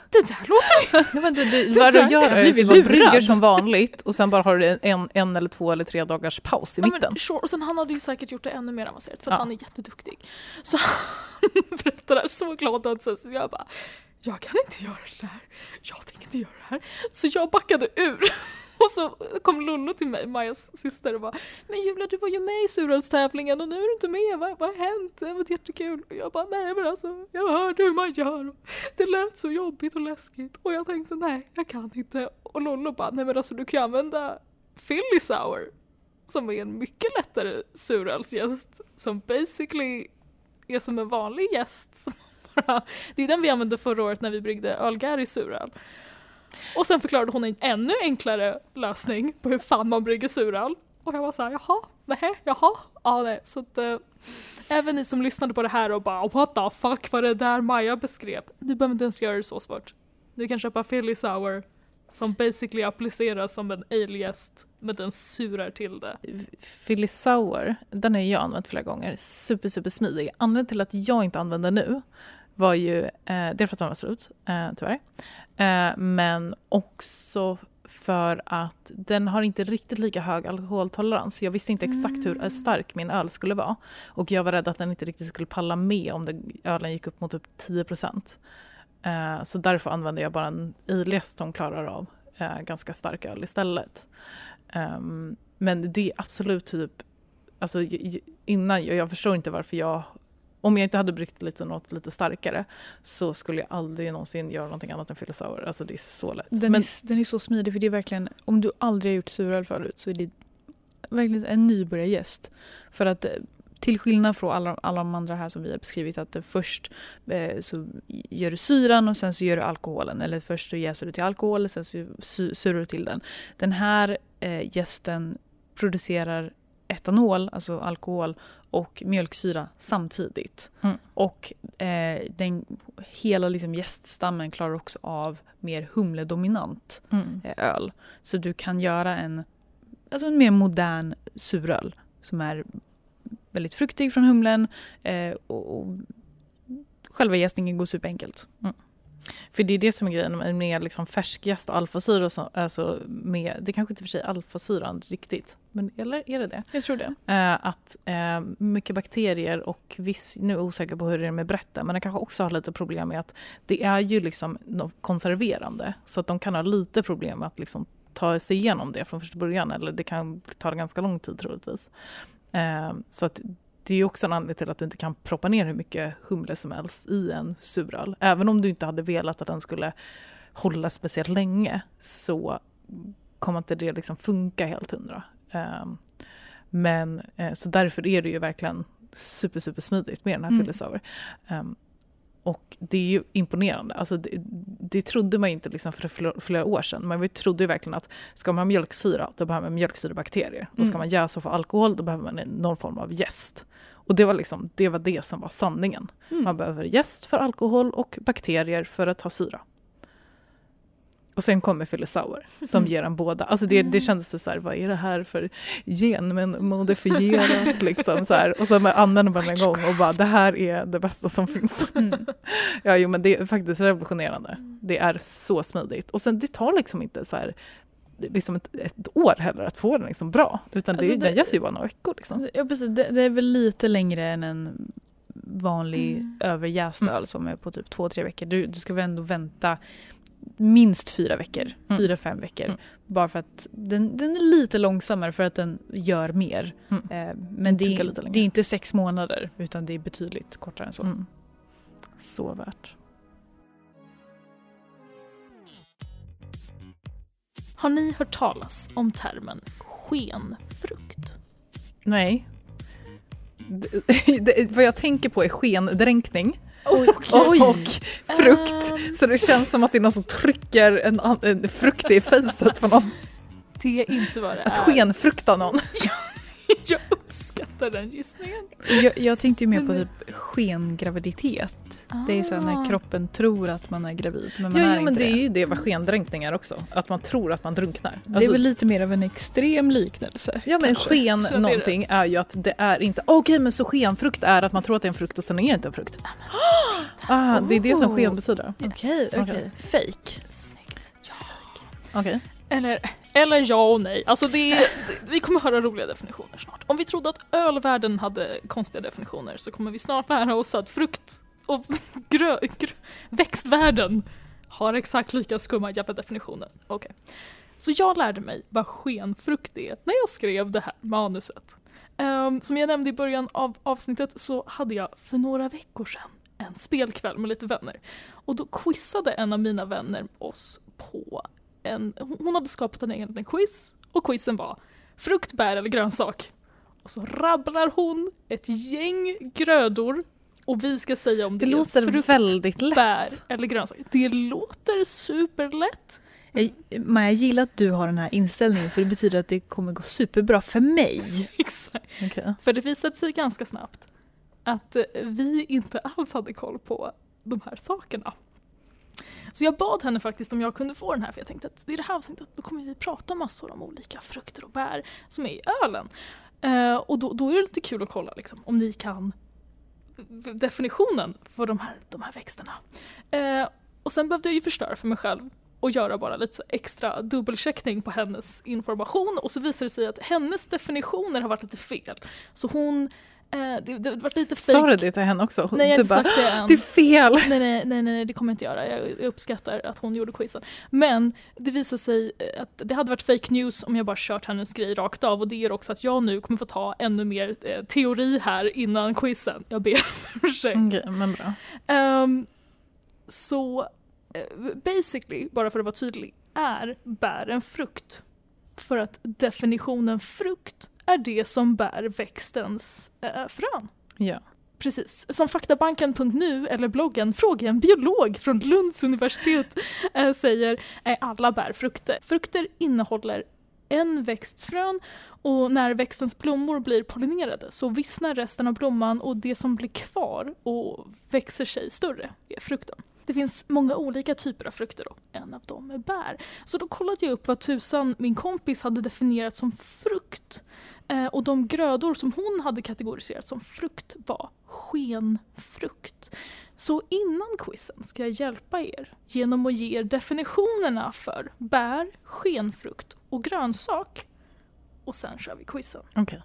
det där låter Ja, men du, du, Det vad du gör jag är att du brygger som vanligt och sen bara har du en, en eller två eller tre dagars paus i Ja, mitten. men, sure. Och sen han hade ju säkert gjort det ännu mer avancerat för att Ja. han är jätteduktig. Så han berättade så glad så så jag bara jag kan inte göra det här. Jag tänker inte göra det här. Så jag backade ur. Och så kom Lollo till mig, Majas syster och bara Men Julia du var ju med i surölstävlingen och nu är du inte med, vad, vad har hänt? Det var jättekul. Och jag bara nej men alltså jag hörde hur man gör. Det lät så jobbigt och läskigt och jag tänkte nej jag kan inte. Och Lollo bara nej men alltså du kan ju använda Philly Sour som är en mycket lättare surölsgäst som basically är som en vanlig gäst. Som bara, det är den vi använde förra året när vi bryggde ölgäri suröl. Och sen förklarade hon en ännu enklare lösning på hur fan man brygger suröl. Och jag var såhär, jaha, nej, jaha, ja nej. Så att äh, även ni som lyssnade på det här och bara what the fuck var det där Maja beskrev. Du behöver inte ens göra det så svårt. Du kan köpa Philly Sour som basically appliceras som en aliest men den surar till det. Philly Sour, den har jag använt flera gånger. Super, super smidig. Anledningen till att jag inte använder nu var ju, eh, är för att den var slut, eh, tyvärr. Eh, men också för att den har inte riktigt lika hög alkoholtolerans. Jag visste inte exakt hur stark min öl skulle vara. Och jag var rädd att den inte riktigt skulle palla med om det, ölen gick upp mot typ 10 eh, Så därför använde jag bara en ale som klarar av eh, ganska stark öl istället. Ehm, Men det är absolut typ, alltså innan, jag, jag förstår inte varför jag, om jag inte hade bryggt lite, något lite starkare så skulle jag aldrig någonsin göra någonting annat än fylla sour. Alltså det är så lätt. Den, Men, är, den är så smidig för det är verkligen, om du aldrig har gjort suröl förut så är det verkligen en nybörjargäst. För att eh, till skillnad från alla, alla de andra här som vi har beskrivit att det först eh, så gör du syran och sen så gör du alkoholen. Eller först så jäser du till alkohol och sen så su- surar du till den. Den här eh, gästen producerar etanol, alltså alkohol och mjölksyra samtidigt. Mm. Och eh, den, hela liksom gäststammen klarar också av mer humledominant mm. eh, öl. Så du kan göra en, alltså en mer modern suröl som är väldigt fruktig från humlen eh, och, och själva jäsningen går superenkelt. För det är det som är grejen med- med liksom färskjäst och alfasyra. Alltså med, det kanske inte för sig alfasyran riktigt, men eller är det det? Jag tror det. Eh, att eh, mycket bakterier och viss, nu är jag osäker på hur det är med Brätten, men det kanske också har lite problem med att det är ju liksom konserverande. Så att de kan ha lite problem med att liksom ta sig igenom det från första början. Eller det kan ta ganska lång tid troligtvis. Eh, så att det är ju också en anledning till att du inte kan proppa ner hur mycket humle som helst i en suröl. Även om du inte hade velat att den skulle hålla speciellt länge så kommer inte det liksom funka helt hundra. Um, men eh, så därför är det ju verkligen super, super smidigt med den här Mm. mm. Och det är ju imponerande. Alltså det, det trodde man inte liksom för flera, flera år sedan. Men vi trodde ju verkligen att ska man ha mjölksyra, då behöver man mjölksyrebakterier. Och ska Mm. man jäsa och få alkohol, då behöver man någon form av jäst. Och det var, liksom, det var det som var sanningen. Mm. Man behöver jäst för alkohol och bakterier för att ha syra. Och sen kommer Philly Sour som Mm. ger en båda. Alltså det, det kändes typ så här, vad är det här för genmodifierat? liksom så här. Och så använder man en gång och bara, det här är det bästa som finns. Mm. Ja, jo, men det är faktiskt revolutionerande. Det är så smidigt. Och sen det tar liksom inte så här, liksom ett, ett år heller att få den liksom bra. Utan Alltså det, det- den görs ju bara några veckor. Liksom. Ja, precis. Det, det är väl lite längre än en vanlig Mm. överjäst Mm. öl som är på typ två, tre veckor. Du, du ska väl ändå vänta minst fyra veckor, Mm. fyra, fem veckor. Mm. Bara för att den, den är lite långsammare för att den gör mer. Mm. Eh, men det är, det är inte sex månader utan det är betydligt kortare än så. Mm. Så värt. Har ni hört talas om termen skenfrukt? Nej. Det, det, vad jag tänker på är skendränkning och, och frukt. Ehm. Så det känns som att det är någon som trycker en, en frukt i facet på någon. Det är inte vad det Att är. skenfrukta någon. Jag uppskattar den gissningen. Jag, jag tänkte ju mer på typ skengraviditet. Det är så här Ah. när kroppen tror att man är gravid men man Ja, är jo, men inte det är det. ju det vad skendränkning är också. Att man tror att man drunknar. Det är Alltså- väl lite mer av en extrem liknelse. Ja men kanske. sken Så det är någonting är ju att det är inte, okej men så skenfrukt är att man tror att det är en frukt och sen är det inte en frukt. Ah, det är det som Oh. sken betyder. Okej, Okej. okej. Fake. Snyggt. Ja. Okej. Eller, eller ja och nej. Alltså det är, det- vi kommer höra roliga definitioner snart. Om vi trodde att ölvärlden hade konstiga definitioner så kommer vi snart lära oss att frukt och grö, grö, växtvärlden har exakt lika skumma jävla definitioner. Okej. Så jag lärde mig vad skenfrukt är när jag skrev det här manuset. Um, som jag nämnde i början av avsnittet så hade jag för några veckor sedan en spelkväll med lite vänner. Och då quizade en av mina vänner oss på en, hon hade skapat en egen liten quiz och quizen var frukt, bär eller grönsak. Och så rabblar hon ett gäng grödor och vi ska säga om det, Det är låter frukt, väldigt lätt. bär eller grönsak. Det låter superlätt. Jag, Maja, jag gillar att du har den här inställningen för det betyder att det kommer gå superbra för mig. Exakt. Okej. För det visade sig ganska snabbt att eh, vi inte alls hade koll på de här sakerna. Så jag bad henne faktiskt om jag kunde få den här för jag tänkte att i det här avsnittet då kommer vi prata massor om olika frukter och bär som är i ölen. Eh, och då, då är det lite kul att kolla liksom, om ni kan definitionen för de här, de här växterna. Eh, och sen behövde jag ju förstöra för mig själv och göra bara lite extra dubbelcheckning på hennes information och så visade det sig att hennes definitioner har varit lite fel. Så hon det, det var lite Sa fake. du det till henne också? Hon- Nej, jag har inte bara, sagt det än. det är fel! Nej, nej, nej, nej, det kommer jag inte göra. Jag, jag uppskattar att hon gjorde quizen. Men det visar sig eh, att det hade varit fake news om jag bara kört hennes grej rakt av och det gör också att jag nu kommer få ta ännu mer eh, teori här innan quizen. Jag ber om ursäkt. Okej, men bra. Ehm, så eh, basically, bara för att vara tydlig, är bär en frukt. För att definitionen frukt är det som bär växtens eh, frön. Ja. Precis. Som faktabanken.nu eller bloggen Fråga en biolog från Lunds universitet eh, säger är alla bär frukter. Frukter innehåller en växts frön och när växtens blommor blir pollinerade så vissnar resten av blomman och det som blir kvar och växer sig större är frukten. Det finns många olika typer av frukter då. En av dem är bär. Så då kollade jag upp vad tusan min kompis hade definierat som frukt. Eh, och de grödor som hon hade kategoriserat som frukt var skenfrukt. Så innan quizen ska jag hjälpa er genom att ge er definitionerna för bär, skenfrukt och grönsak. Och sen kör vi quizen. Okej.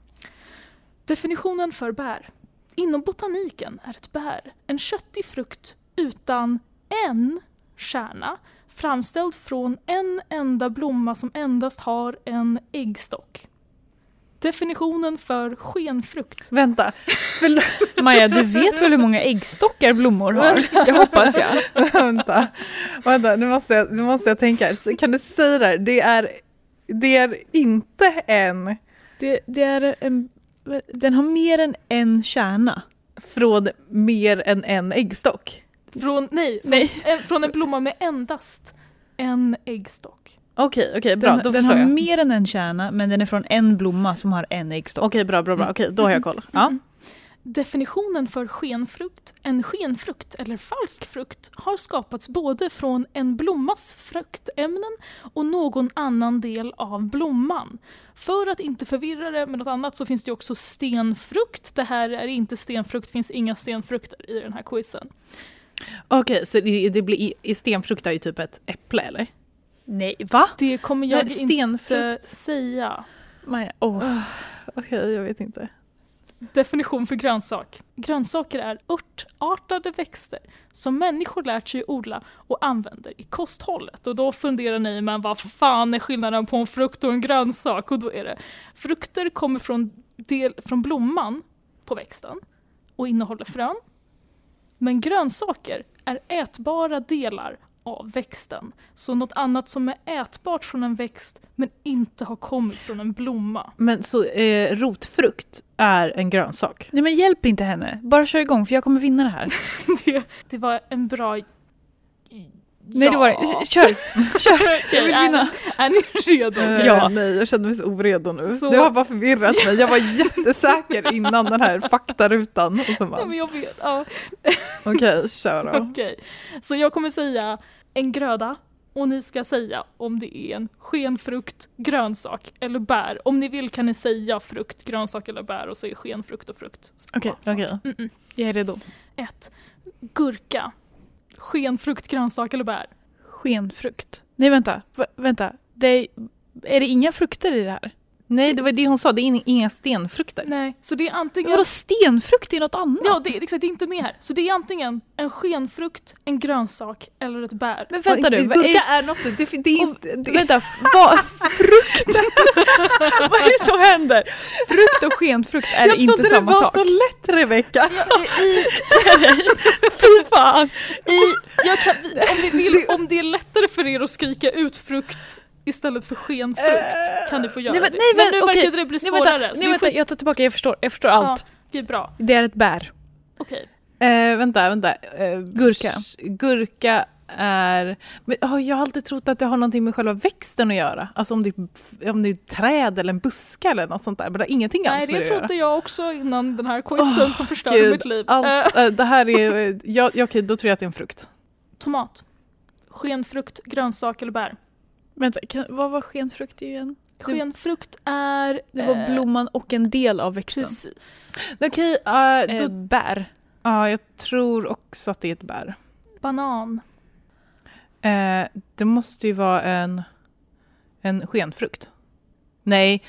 Definitionen för bär. Inom botaniken är ett bär en köttig frukt utan en kärna framställd från en enda blomma som endast har en äggstock. Definitionen för skenfrukt. Vänta. Förl- Maja, du vet väl hur många äggstockar blommor har? Det hoppas jag. vänta. Vänta, nu måste jag, nu måste jag tänka. Kan du säga det här? Det är, det är inte en Det, det är en, den har mer än en kärna. från mer än en äggstock. Från, nej, från, Nej. En, från en blomma med endast en äggstock. Okej, okej, bra. Den, då den förstår har jag. mer än en kärna men den är från en blomma som har en äggstock. Okej, bra, bra, bra. Okej, då har jag koll. Ja. Mm. Definitionen för skenfrukt, en skenfrukt eller falsk frukt, har skapats både från en blommas fruktämnen och någon annan del av blomman. För att inte förvirra det med något annat så finns det också stenfrukt. Det här är inte stenfrukt, finns inga stenfrukter i den här quizen. Okej, så det, det blir, stenfrukt är ju typ ett äpple, eller? Nej, va? Det kommer jag Nej, inte stenfrukt. säga. Maja, åh. Okej, jag vet inte. Definition för grönsak. Grönsaker är örtartade växter som människor lärt sig odla och använder i kosthållet. Och då funderar ni, men vad fan är skillnaden på en frukt och en grönsak? Och då är det, frukter kommer från, del, från blomman på växten och innehåller frön. Men grönsaker är ätbara delar av växten. Så något annat som är ätbart från en växt men inte har kommit från en blomma. Men så eh, rotfrukt är en grönsak? Nej men hjälp inte henne. Bara kör igång för jag kommer vinna det här. det, det var en bra... Nej det var det. Kör! Kör! Jag vill vinna. Är, är ni redo? Eh, Ja. Nej, jag känner mig så oredo nu. Så- Det har bara förvirrat mig. Jag var jättesäker innan den här faktarutan. Och så Ja, bara, men jag vet. Ja. okej, kör då. Okej. Så jag kommer säga en gröda och ni ska säga om det är en skenfrukt, grönsak eller bär. Om ni vill kan ni säga frukt, grönsak eller bär och så är skenfrukt och frukt. Okej, samma okej. sak. Mm-mm. Jag är redo. Ett. Gurka. Skenfrukt, grönsak eller bär. Skenfrukt. Nej vänta, Va, vänta. Det är, är det inga frukter i det här? Nej, det var det hon sa. Det är inga stenfrukter. Nej, så det är antingen... Vadå stenfrukt är något annat? Ja, det, exakt, det är inte med här. Så det är antingen en skenfrukt, en grönsak eller ett bär. Men vänta nu, Gurka är, är något. Det, det är inte... Det, vänta, vad, frukt? vad är det som händer? Frukt och skenfrukt är jag inte trodde samma det var sak. så lätt, Rebecka. I, Fy fan! i, jag kan, om, vill, om det är lättare för er att skrika ut frukt istället för skenfrukt kan ni få göra Nej, men- det. nej, men, men nu okej. verkar det bli Nej, svårare. vänta, så nej, vänta får, jag tar tillbaka, jag förstår, jag förstår allt. det är bra. Det är ett bär. Okej. Eh, vänta, vänta. Eh, Gurka. Gurka är... Men, oh, jag har alltid trott att det har någonting med själva växten att göra. Alltså om det, är, om det är ett träd eller en buske eller något sånt där. Men det har ingenting Nej, alls med det det att göra. trodde jag också innan den här quizen Åh, som förstörde Gud, mitt liv. Eh, Allt, eh, det här är... eh, Ja, ja, okej, då tror jag att det är en frukt. tomat. Skenfrukt, grönsak eller bär. Vänta, kan, vad var skenfrukt igen? Skenfrukt är... Det var eh, blomman och en del av växten. Precis. Okej, eh, Eh, då, bär. ja, jag tror också att det är ett bär. Banan. Eh, det måste ju vara en, en skenfrukt. Nej.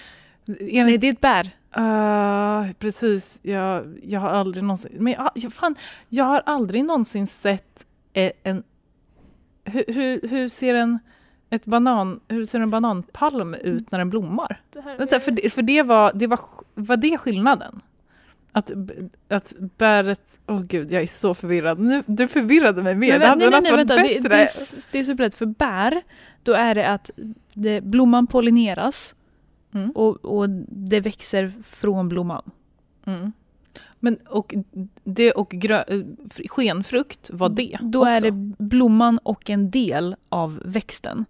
Är Nej, det, är ett bär. Uh, precis, jag, jag har aldrig någonsin... Men jag, jag, fan, jag har aldrig någonsin sett en... en hur, hur, hur ser en... Ett banan, hur ser en bananpalm ut när den blommar? Det Vänta, för det, för det var, det var, var det skillnaden? Att, att bäret... Åh gud, jag är så förvirrad. Nu, du förvirrade mig mer. Men, det hade nej, nej, varit vänta. Det, bättre. det, är, s- det är superlätt. För bär, då är det att det, blomman pollineras Mm. och, och det växer från blomman. Mm. Men och det och grö, eh, skenfrukt, vad det Då också? är det blomman och en del av växten.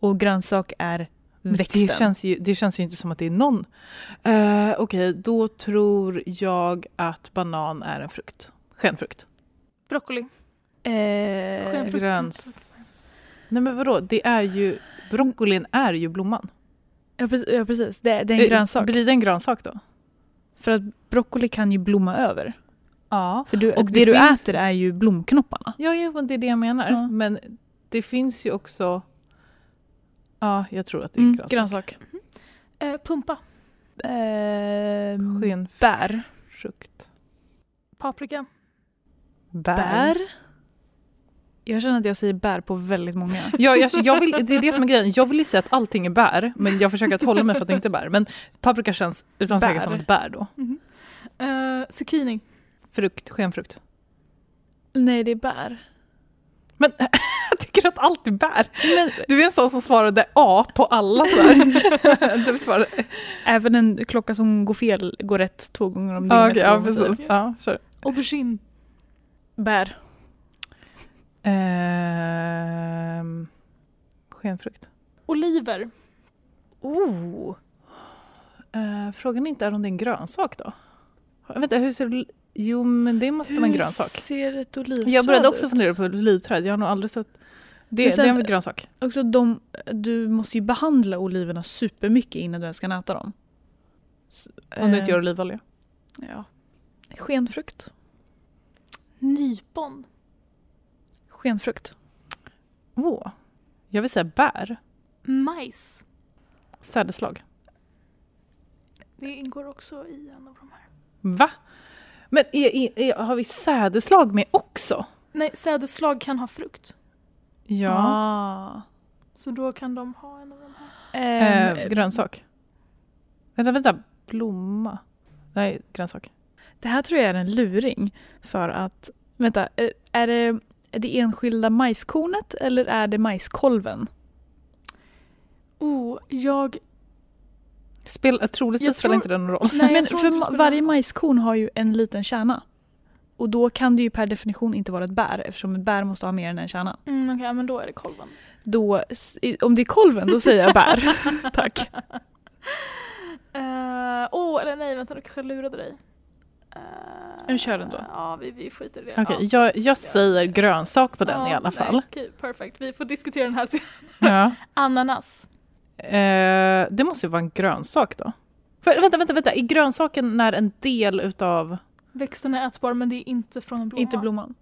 Och grönsak är växten. Det känns, ju, det känns ju inte som att det är någon... Uh, Okej, då tror jag att banan är en frukt. Skenfrukt. Broccoli. eh, Skenfrukt. Gröns... Nej men vadå, det är ju... Broccolin är ju blomman. ja, precis, ja, precis. Det, det är en Eh, grönsak. Blir det en grönsak då? För att broccoli kan ju blomma över. Ja. För du, Och det, det du finns- äter är ju blomknopparna. Ja, men det är det jag menar. Ja. Men det finns ju också... Ja, jag tror att det är Mm, grönsak. grönsak. Eh, pumpa. Eh, Skenfrukt. bär. Paprika. Bär. Bär. Jag känner att jag säger bär på väldigt många. Ja, jag, jag vill, det är det som är grejen. Jag vill ju säga att allting är bär, men jag försöker att hålla mig för att det inte är bär. Men paprika känns utan tvekan Bär. som ett bär då. Eh, zucchini. Frukt, skenfrukt. Nej, det är bär. Men jag tycker att allt är bär. Men Du är en sån som svarade A på alla. Du svarade... även en klocka som går fel går rätt två gånger om dygnet. eller ja, precis. Ja, kör. Aubergine. Bär. Ehm, skenfrukt. Oliver. Oh. Eh, frågan är inte är om det är en grönsak då? Vänta, hur ser. Jo, men det måste vara en grönsak. Hur ser ett olivträd Jag började också ut? fundera på olivträd. Jag har nog aldrig sett... Det, sen- det är en grönsak. Också de, du måste ju behandla oliverna supermycket innan du ens kan äta dem. S- Om du eh, inte gör olivolja. Ja. Skenfrukt. Nypon. Skenfrukt. Åh. Jag vill säga bär. Majs. Sädeslag. Det ingår också i en av de här. Va? Men är, är, är, har vi sädeslag med också? Nej, sädesslag kan ha frukt. Ja. Ah. Så då kan de ha en av de här. Ehm, Eh, grönsak. Vänta, vänta. Blomma. Nej, grönsak. Det här tror jag är en luring för att, vänta, eh, är det, är det enskilda majskornet eller är det majskolven? Oh, jag... Spel, troligtvis Jag spelar tror- inte det någon roll. Nej, Men för varje majskorn har ju en liten kärna. Och då kan det ju per definition inte vara ett bär eftersom ett bär måste ha mer än en kärna. Mm, Okej, men då är det kolven. Då, om det är kolven då säger jag bär. Tack. Eh, Åh, eller nej, vänta, nu kanske jag lurade dig. Uh, Jag kör den då. Ja, vi, vi skiter i det. Okej, ja. jag, jag säger grönsak på den Ja, i alla nej, fall. Okej, perfekt. Vi får diskutera den här sen. Ja. Ananas. Eh, det måste ju vara en grönsak då. För, vänta, vänta, vänta. Är grönsaken när en del utav... Växten är ätbar men det är inte från en blomma. Inte blomman.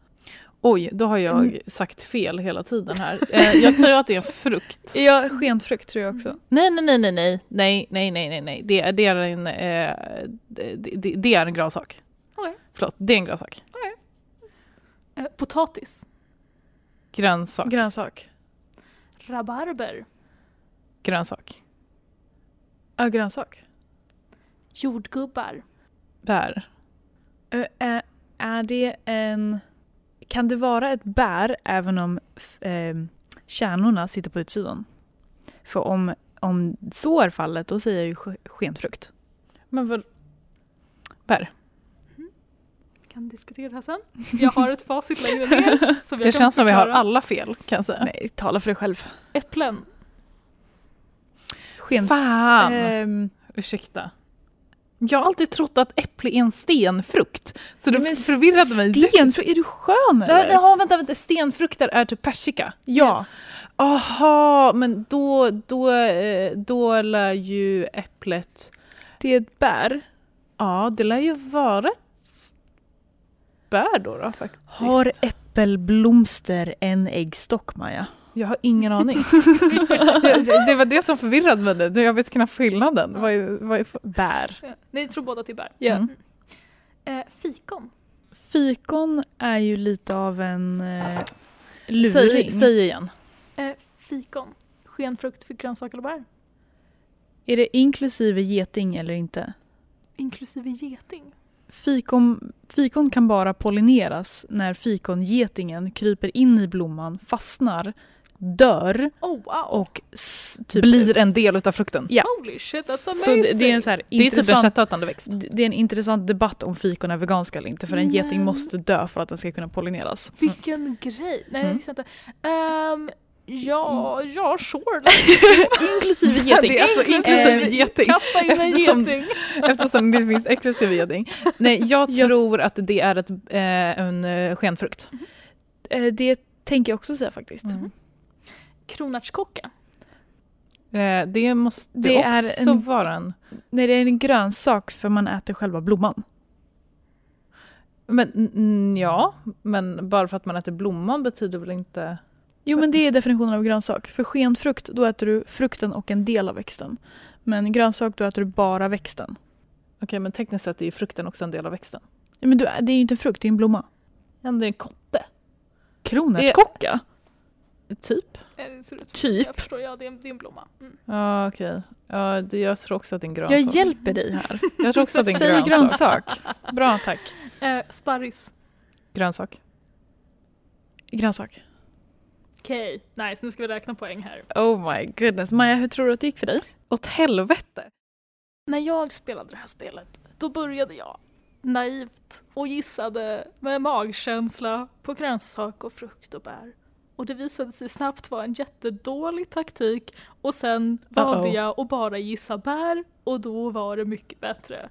Oj, då har jag Mm. sagt fel hela tiden här. Eh, jag säger att det är en frukt. Ja, skenfrukt tror jag också. Nej, nej, nej, nej, nej, nej, nej, nej, nej, nej. Det, är- det är en, eh, det, det, är en grönsak. Okej. Förlåt, det är en grönsak. Eh, potatis. Grönsak. Grönsak. Rabarber. Grönsak. Ja, grönsak. Jordgubbar. Bär. Ö, är, är det en... Kan det vara ett bär även om ehm, kärnorna sitter på utsidan? För om, om så är fallet, då säger jag ju sk- skenfrukt. Men vad... Bär. Vi kan diskutera det här sen. Jag har ett facit längre ner. Det känns som vi har alla fel, kan jag säga. Nej, tala för dig själv. Äpplen. Sken... Fan! Ehm, Ursäkta. Jag har alltid trott att äpple är en stenfrukt. Så du men förvirrade mig. Stenfrukt, är du skön eller? Nej, Jaha, vänta, vänta. Stenfrukter är typ persika. Ja. Yes. Aha, men då, då, eh, då lär ju äpplet... Det är ett bär. Ja, det lär ju vara ett bär då, då faktiskt. Har äppelblomster en äggstock, Maja? Jag har ingen aning. det, det var det som förvirrade mig nu. Jag vet knappt skillnaden. Vad är, vad är, Bär. Ja, Ni tror båda till bär. Ja. Mm. Eh, fikon. Fikon är ju lite av en eh, säg, luring. säg igen. Eh, fikon. Skenfrukt för grönsaker och bär. Är det inklusive geting eller inte? Inklusive geting. Fikon, fikon kan bara pollineras när fikongetingen kryper in i blomman, fastnar, dör Oh wow. och typ Blir en del utav frukten. Ja. Holy shit that's amazing. Så det, det är en så här Det är typ en intressant, köttätande växt. det är en intressant debatt om fikon är veganska eller inte för en geting måste dö för att den ska kunna pollineras. Vilken grej. Nej Mm. det visste jag inte. Ja, ja sure. Inklusive geting. alltså inklusive Eh, geting. Kasta in en Eftersom- geting. Eftersom det finns exklusive geting. Nej, jag Ja. tror att det är ett, eh, en eh, skenfrukt. Eh, Det tänker jag också säga faktiskt. Mm. Kronärtskocka. Eh, det måste Det är också en- vara en... Nej, det är en grönsak för man äter själva blomman. Men ja, men bara för att man äter blomman betyder väl inte... Jo men det är definitionen av grönsak. För skenfrukt då äter du frukten och en del av växten. Men grönsak då äter du bara växten. Okej, men tekniskt sett är ju frukten också en del av växten. Ja, men du, det är ju inte en frukt, det är en blomma. Ja, det är en kotte. Kronärtskocka? Typ. Eh, Typ. Jag förstår, ja det är en, det är en blomma. Mm. Ja, okej. Ja, det, jag tror också att det är en grönsak. Jag hjälper dig här. Jag tror också att det är en Säg grönsak. grönsak. Bra tack. Eh, sparris. Grönsak. Grönsak. Okej, nice nu ska vi räkna poäng här. Oh my goodness. Maja, hur tror du att det gick för dig? Åt helvete! När jag spelade det här spelet, då började jag naivt och gissade med magkänsla på grönsak och frukt och bär. Och det visade sig snabbt vara en jättedålig taktik och sen valde Uh-oh. jag att bara gissa bär och då var det mycket bättre.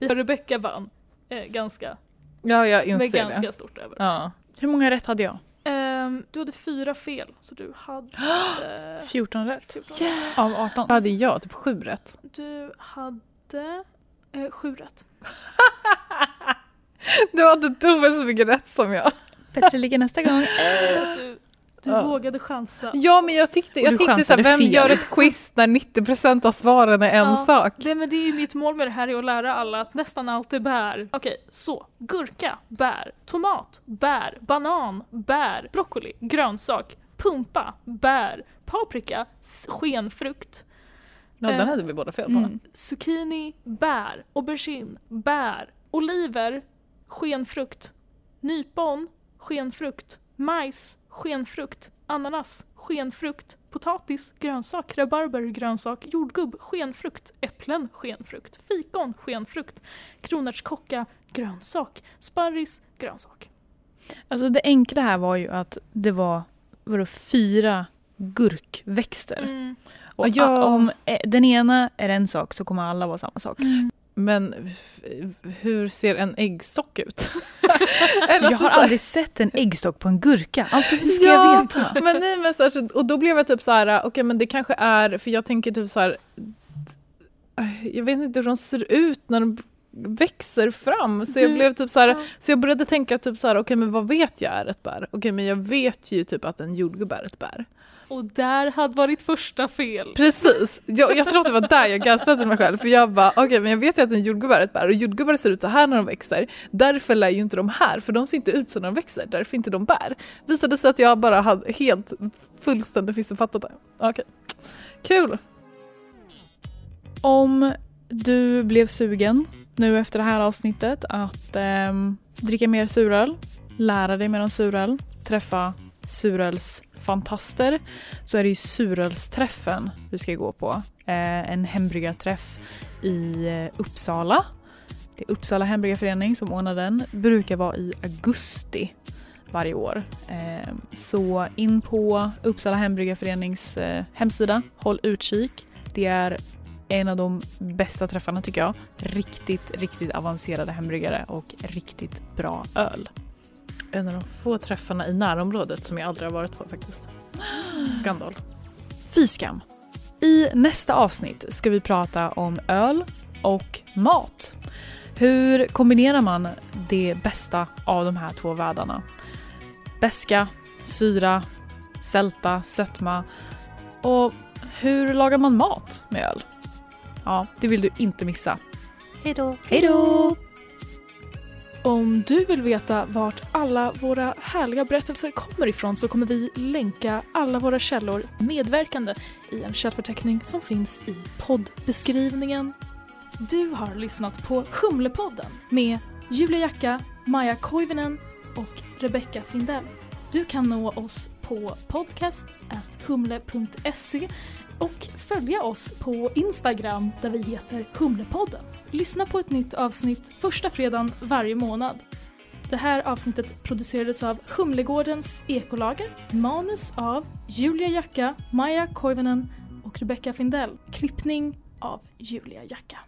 Rebecca vann eh, ganska, Ja, jag med inser ganska det. stort över. Ja. Hur många rätt hade jag? Ehm, du hade fyra fel, så du hade... 14 rätt. 14 rätt. Av 18. Vad hade jag? Typ sju rätt. Du hade eh, sju rätt. Du hade dubbelt så mycket rätt som jag. Bättre ligga nästa gång. Du du Ja. vågade chansa. Ja, men jag tyckte, jag såhär, chansade vem fel. gör ett quiz när 90% av svaren är en Ja. sak? Nej men det är ju mitt mål med det här är att lära alla att nästan allt är bär. Okej, så. Gurka, bär. Tomat, bär. Banan, bär. Broccoli, grönsak. Pumpa, bär. Paprika, skenfrukt. Ja, den Eh, hade vi båda fel på. Mm. Zucchini, bär. Aubergine, bär. Oliver, skenfrukt. Nypon, skenfrukt. Majs, skenfrukt. Ananas, skenfrukt. Potatis, grönsak. Rabarber, grönsak. Jordgubb, skenfrukt. Äpplen, skenfrukt. Fikon, skenfrukt. Kronärtskocka, grönsak. Sparris, grönsak. Alltså det enkla här var ju att det var vadå, fyra gurkväxter. Mm. Och Ja. a- om eh, den ena är en sak så kommer alla vara samma sak. Men hur ser en äggstock ut? Jag har aldrig sett en äggstock på en gurka. Alltså hur ska Ja, jag veta? Men nej, men så här, och då blev jag typ så här, okej men det kanske är, för jag tänker typ så här, jag vet inte hur de ser ut när de växer fram. Så jag Du- blev typ så här, Ja. så jag började tänka typ så här, okej men vad vet jag är ett bär? Okej men jag vet ju typ att en jordgubbe är ett bär. Och där hade varit första fel. Precis, jag, jag tror att det var där jag gaslightade mig själv för jag bara, okej men jag vet ju att en jordgubbe är ett bär och jordgubbar ser ut så här när de växer. Därför lär ju inte de här, för de ser inte ut så när de växer, därför inte de bär. Visade sig att jag bara hade helt fullständigt missuppfattat det. Okej, kul. Om du blev sugen nu efter det här avsnittet att ehm, dricka mer suröl, lära dig mer om suröl, träffa surölsfantaster så är det ju surölsträffen du ska gå på. Eh, en hembryggarträff i eh, Uppsala. Det är Uppsala hembryggarförening som ordnar den. brukar vara i augusti varje år. Eh, så in på Uppsala hembryggarförenings eh, hemsida, håll utkik. Det är en av de bästa träffarna tycker jag. Riktigt, riktigt avancerade hembryggare och riktigt bra öl. En av de få träffarna i närområdet som jag aldrig har varit på faktiskt. Skandal. Fy skam! I nästa avsnitt ska vi prata om öl och mat. Hur kombinerar man det bästa av de här två världarna? Beska, syra, sälta, sötma och hur lagar man mat med öl? Ja, det vill du inte missa. Hejdå! Hejdå! Om du vill veta vart alla våra härliga berättelser kommer ifrån så kommer vi länka alla våra källor medverkande i en källförteckning som finns i poddbeskrivningen. Du har lyssnat på Humlepodden med Julia Jacka, Maja Koivinen och Rebecca Findell. Du kan nå oss på podcast.humle.se och följa oss på Instagram där vi heter Humlepodden. Lyssna på ett nytt avsnitt första fredagen varje månad. Det här avsnittet producerades av Humlegårdens ekolager, manus av Julia Jacka, Maja Koivunen och Rebecca Findell. Klippning av Julia Jacka.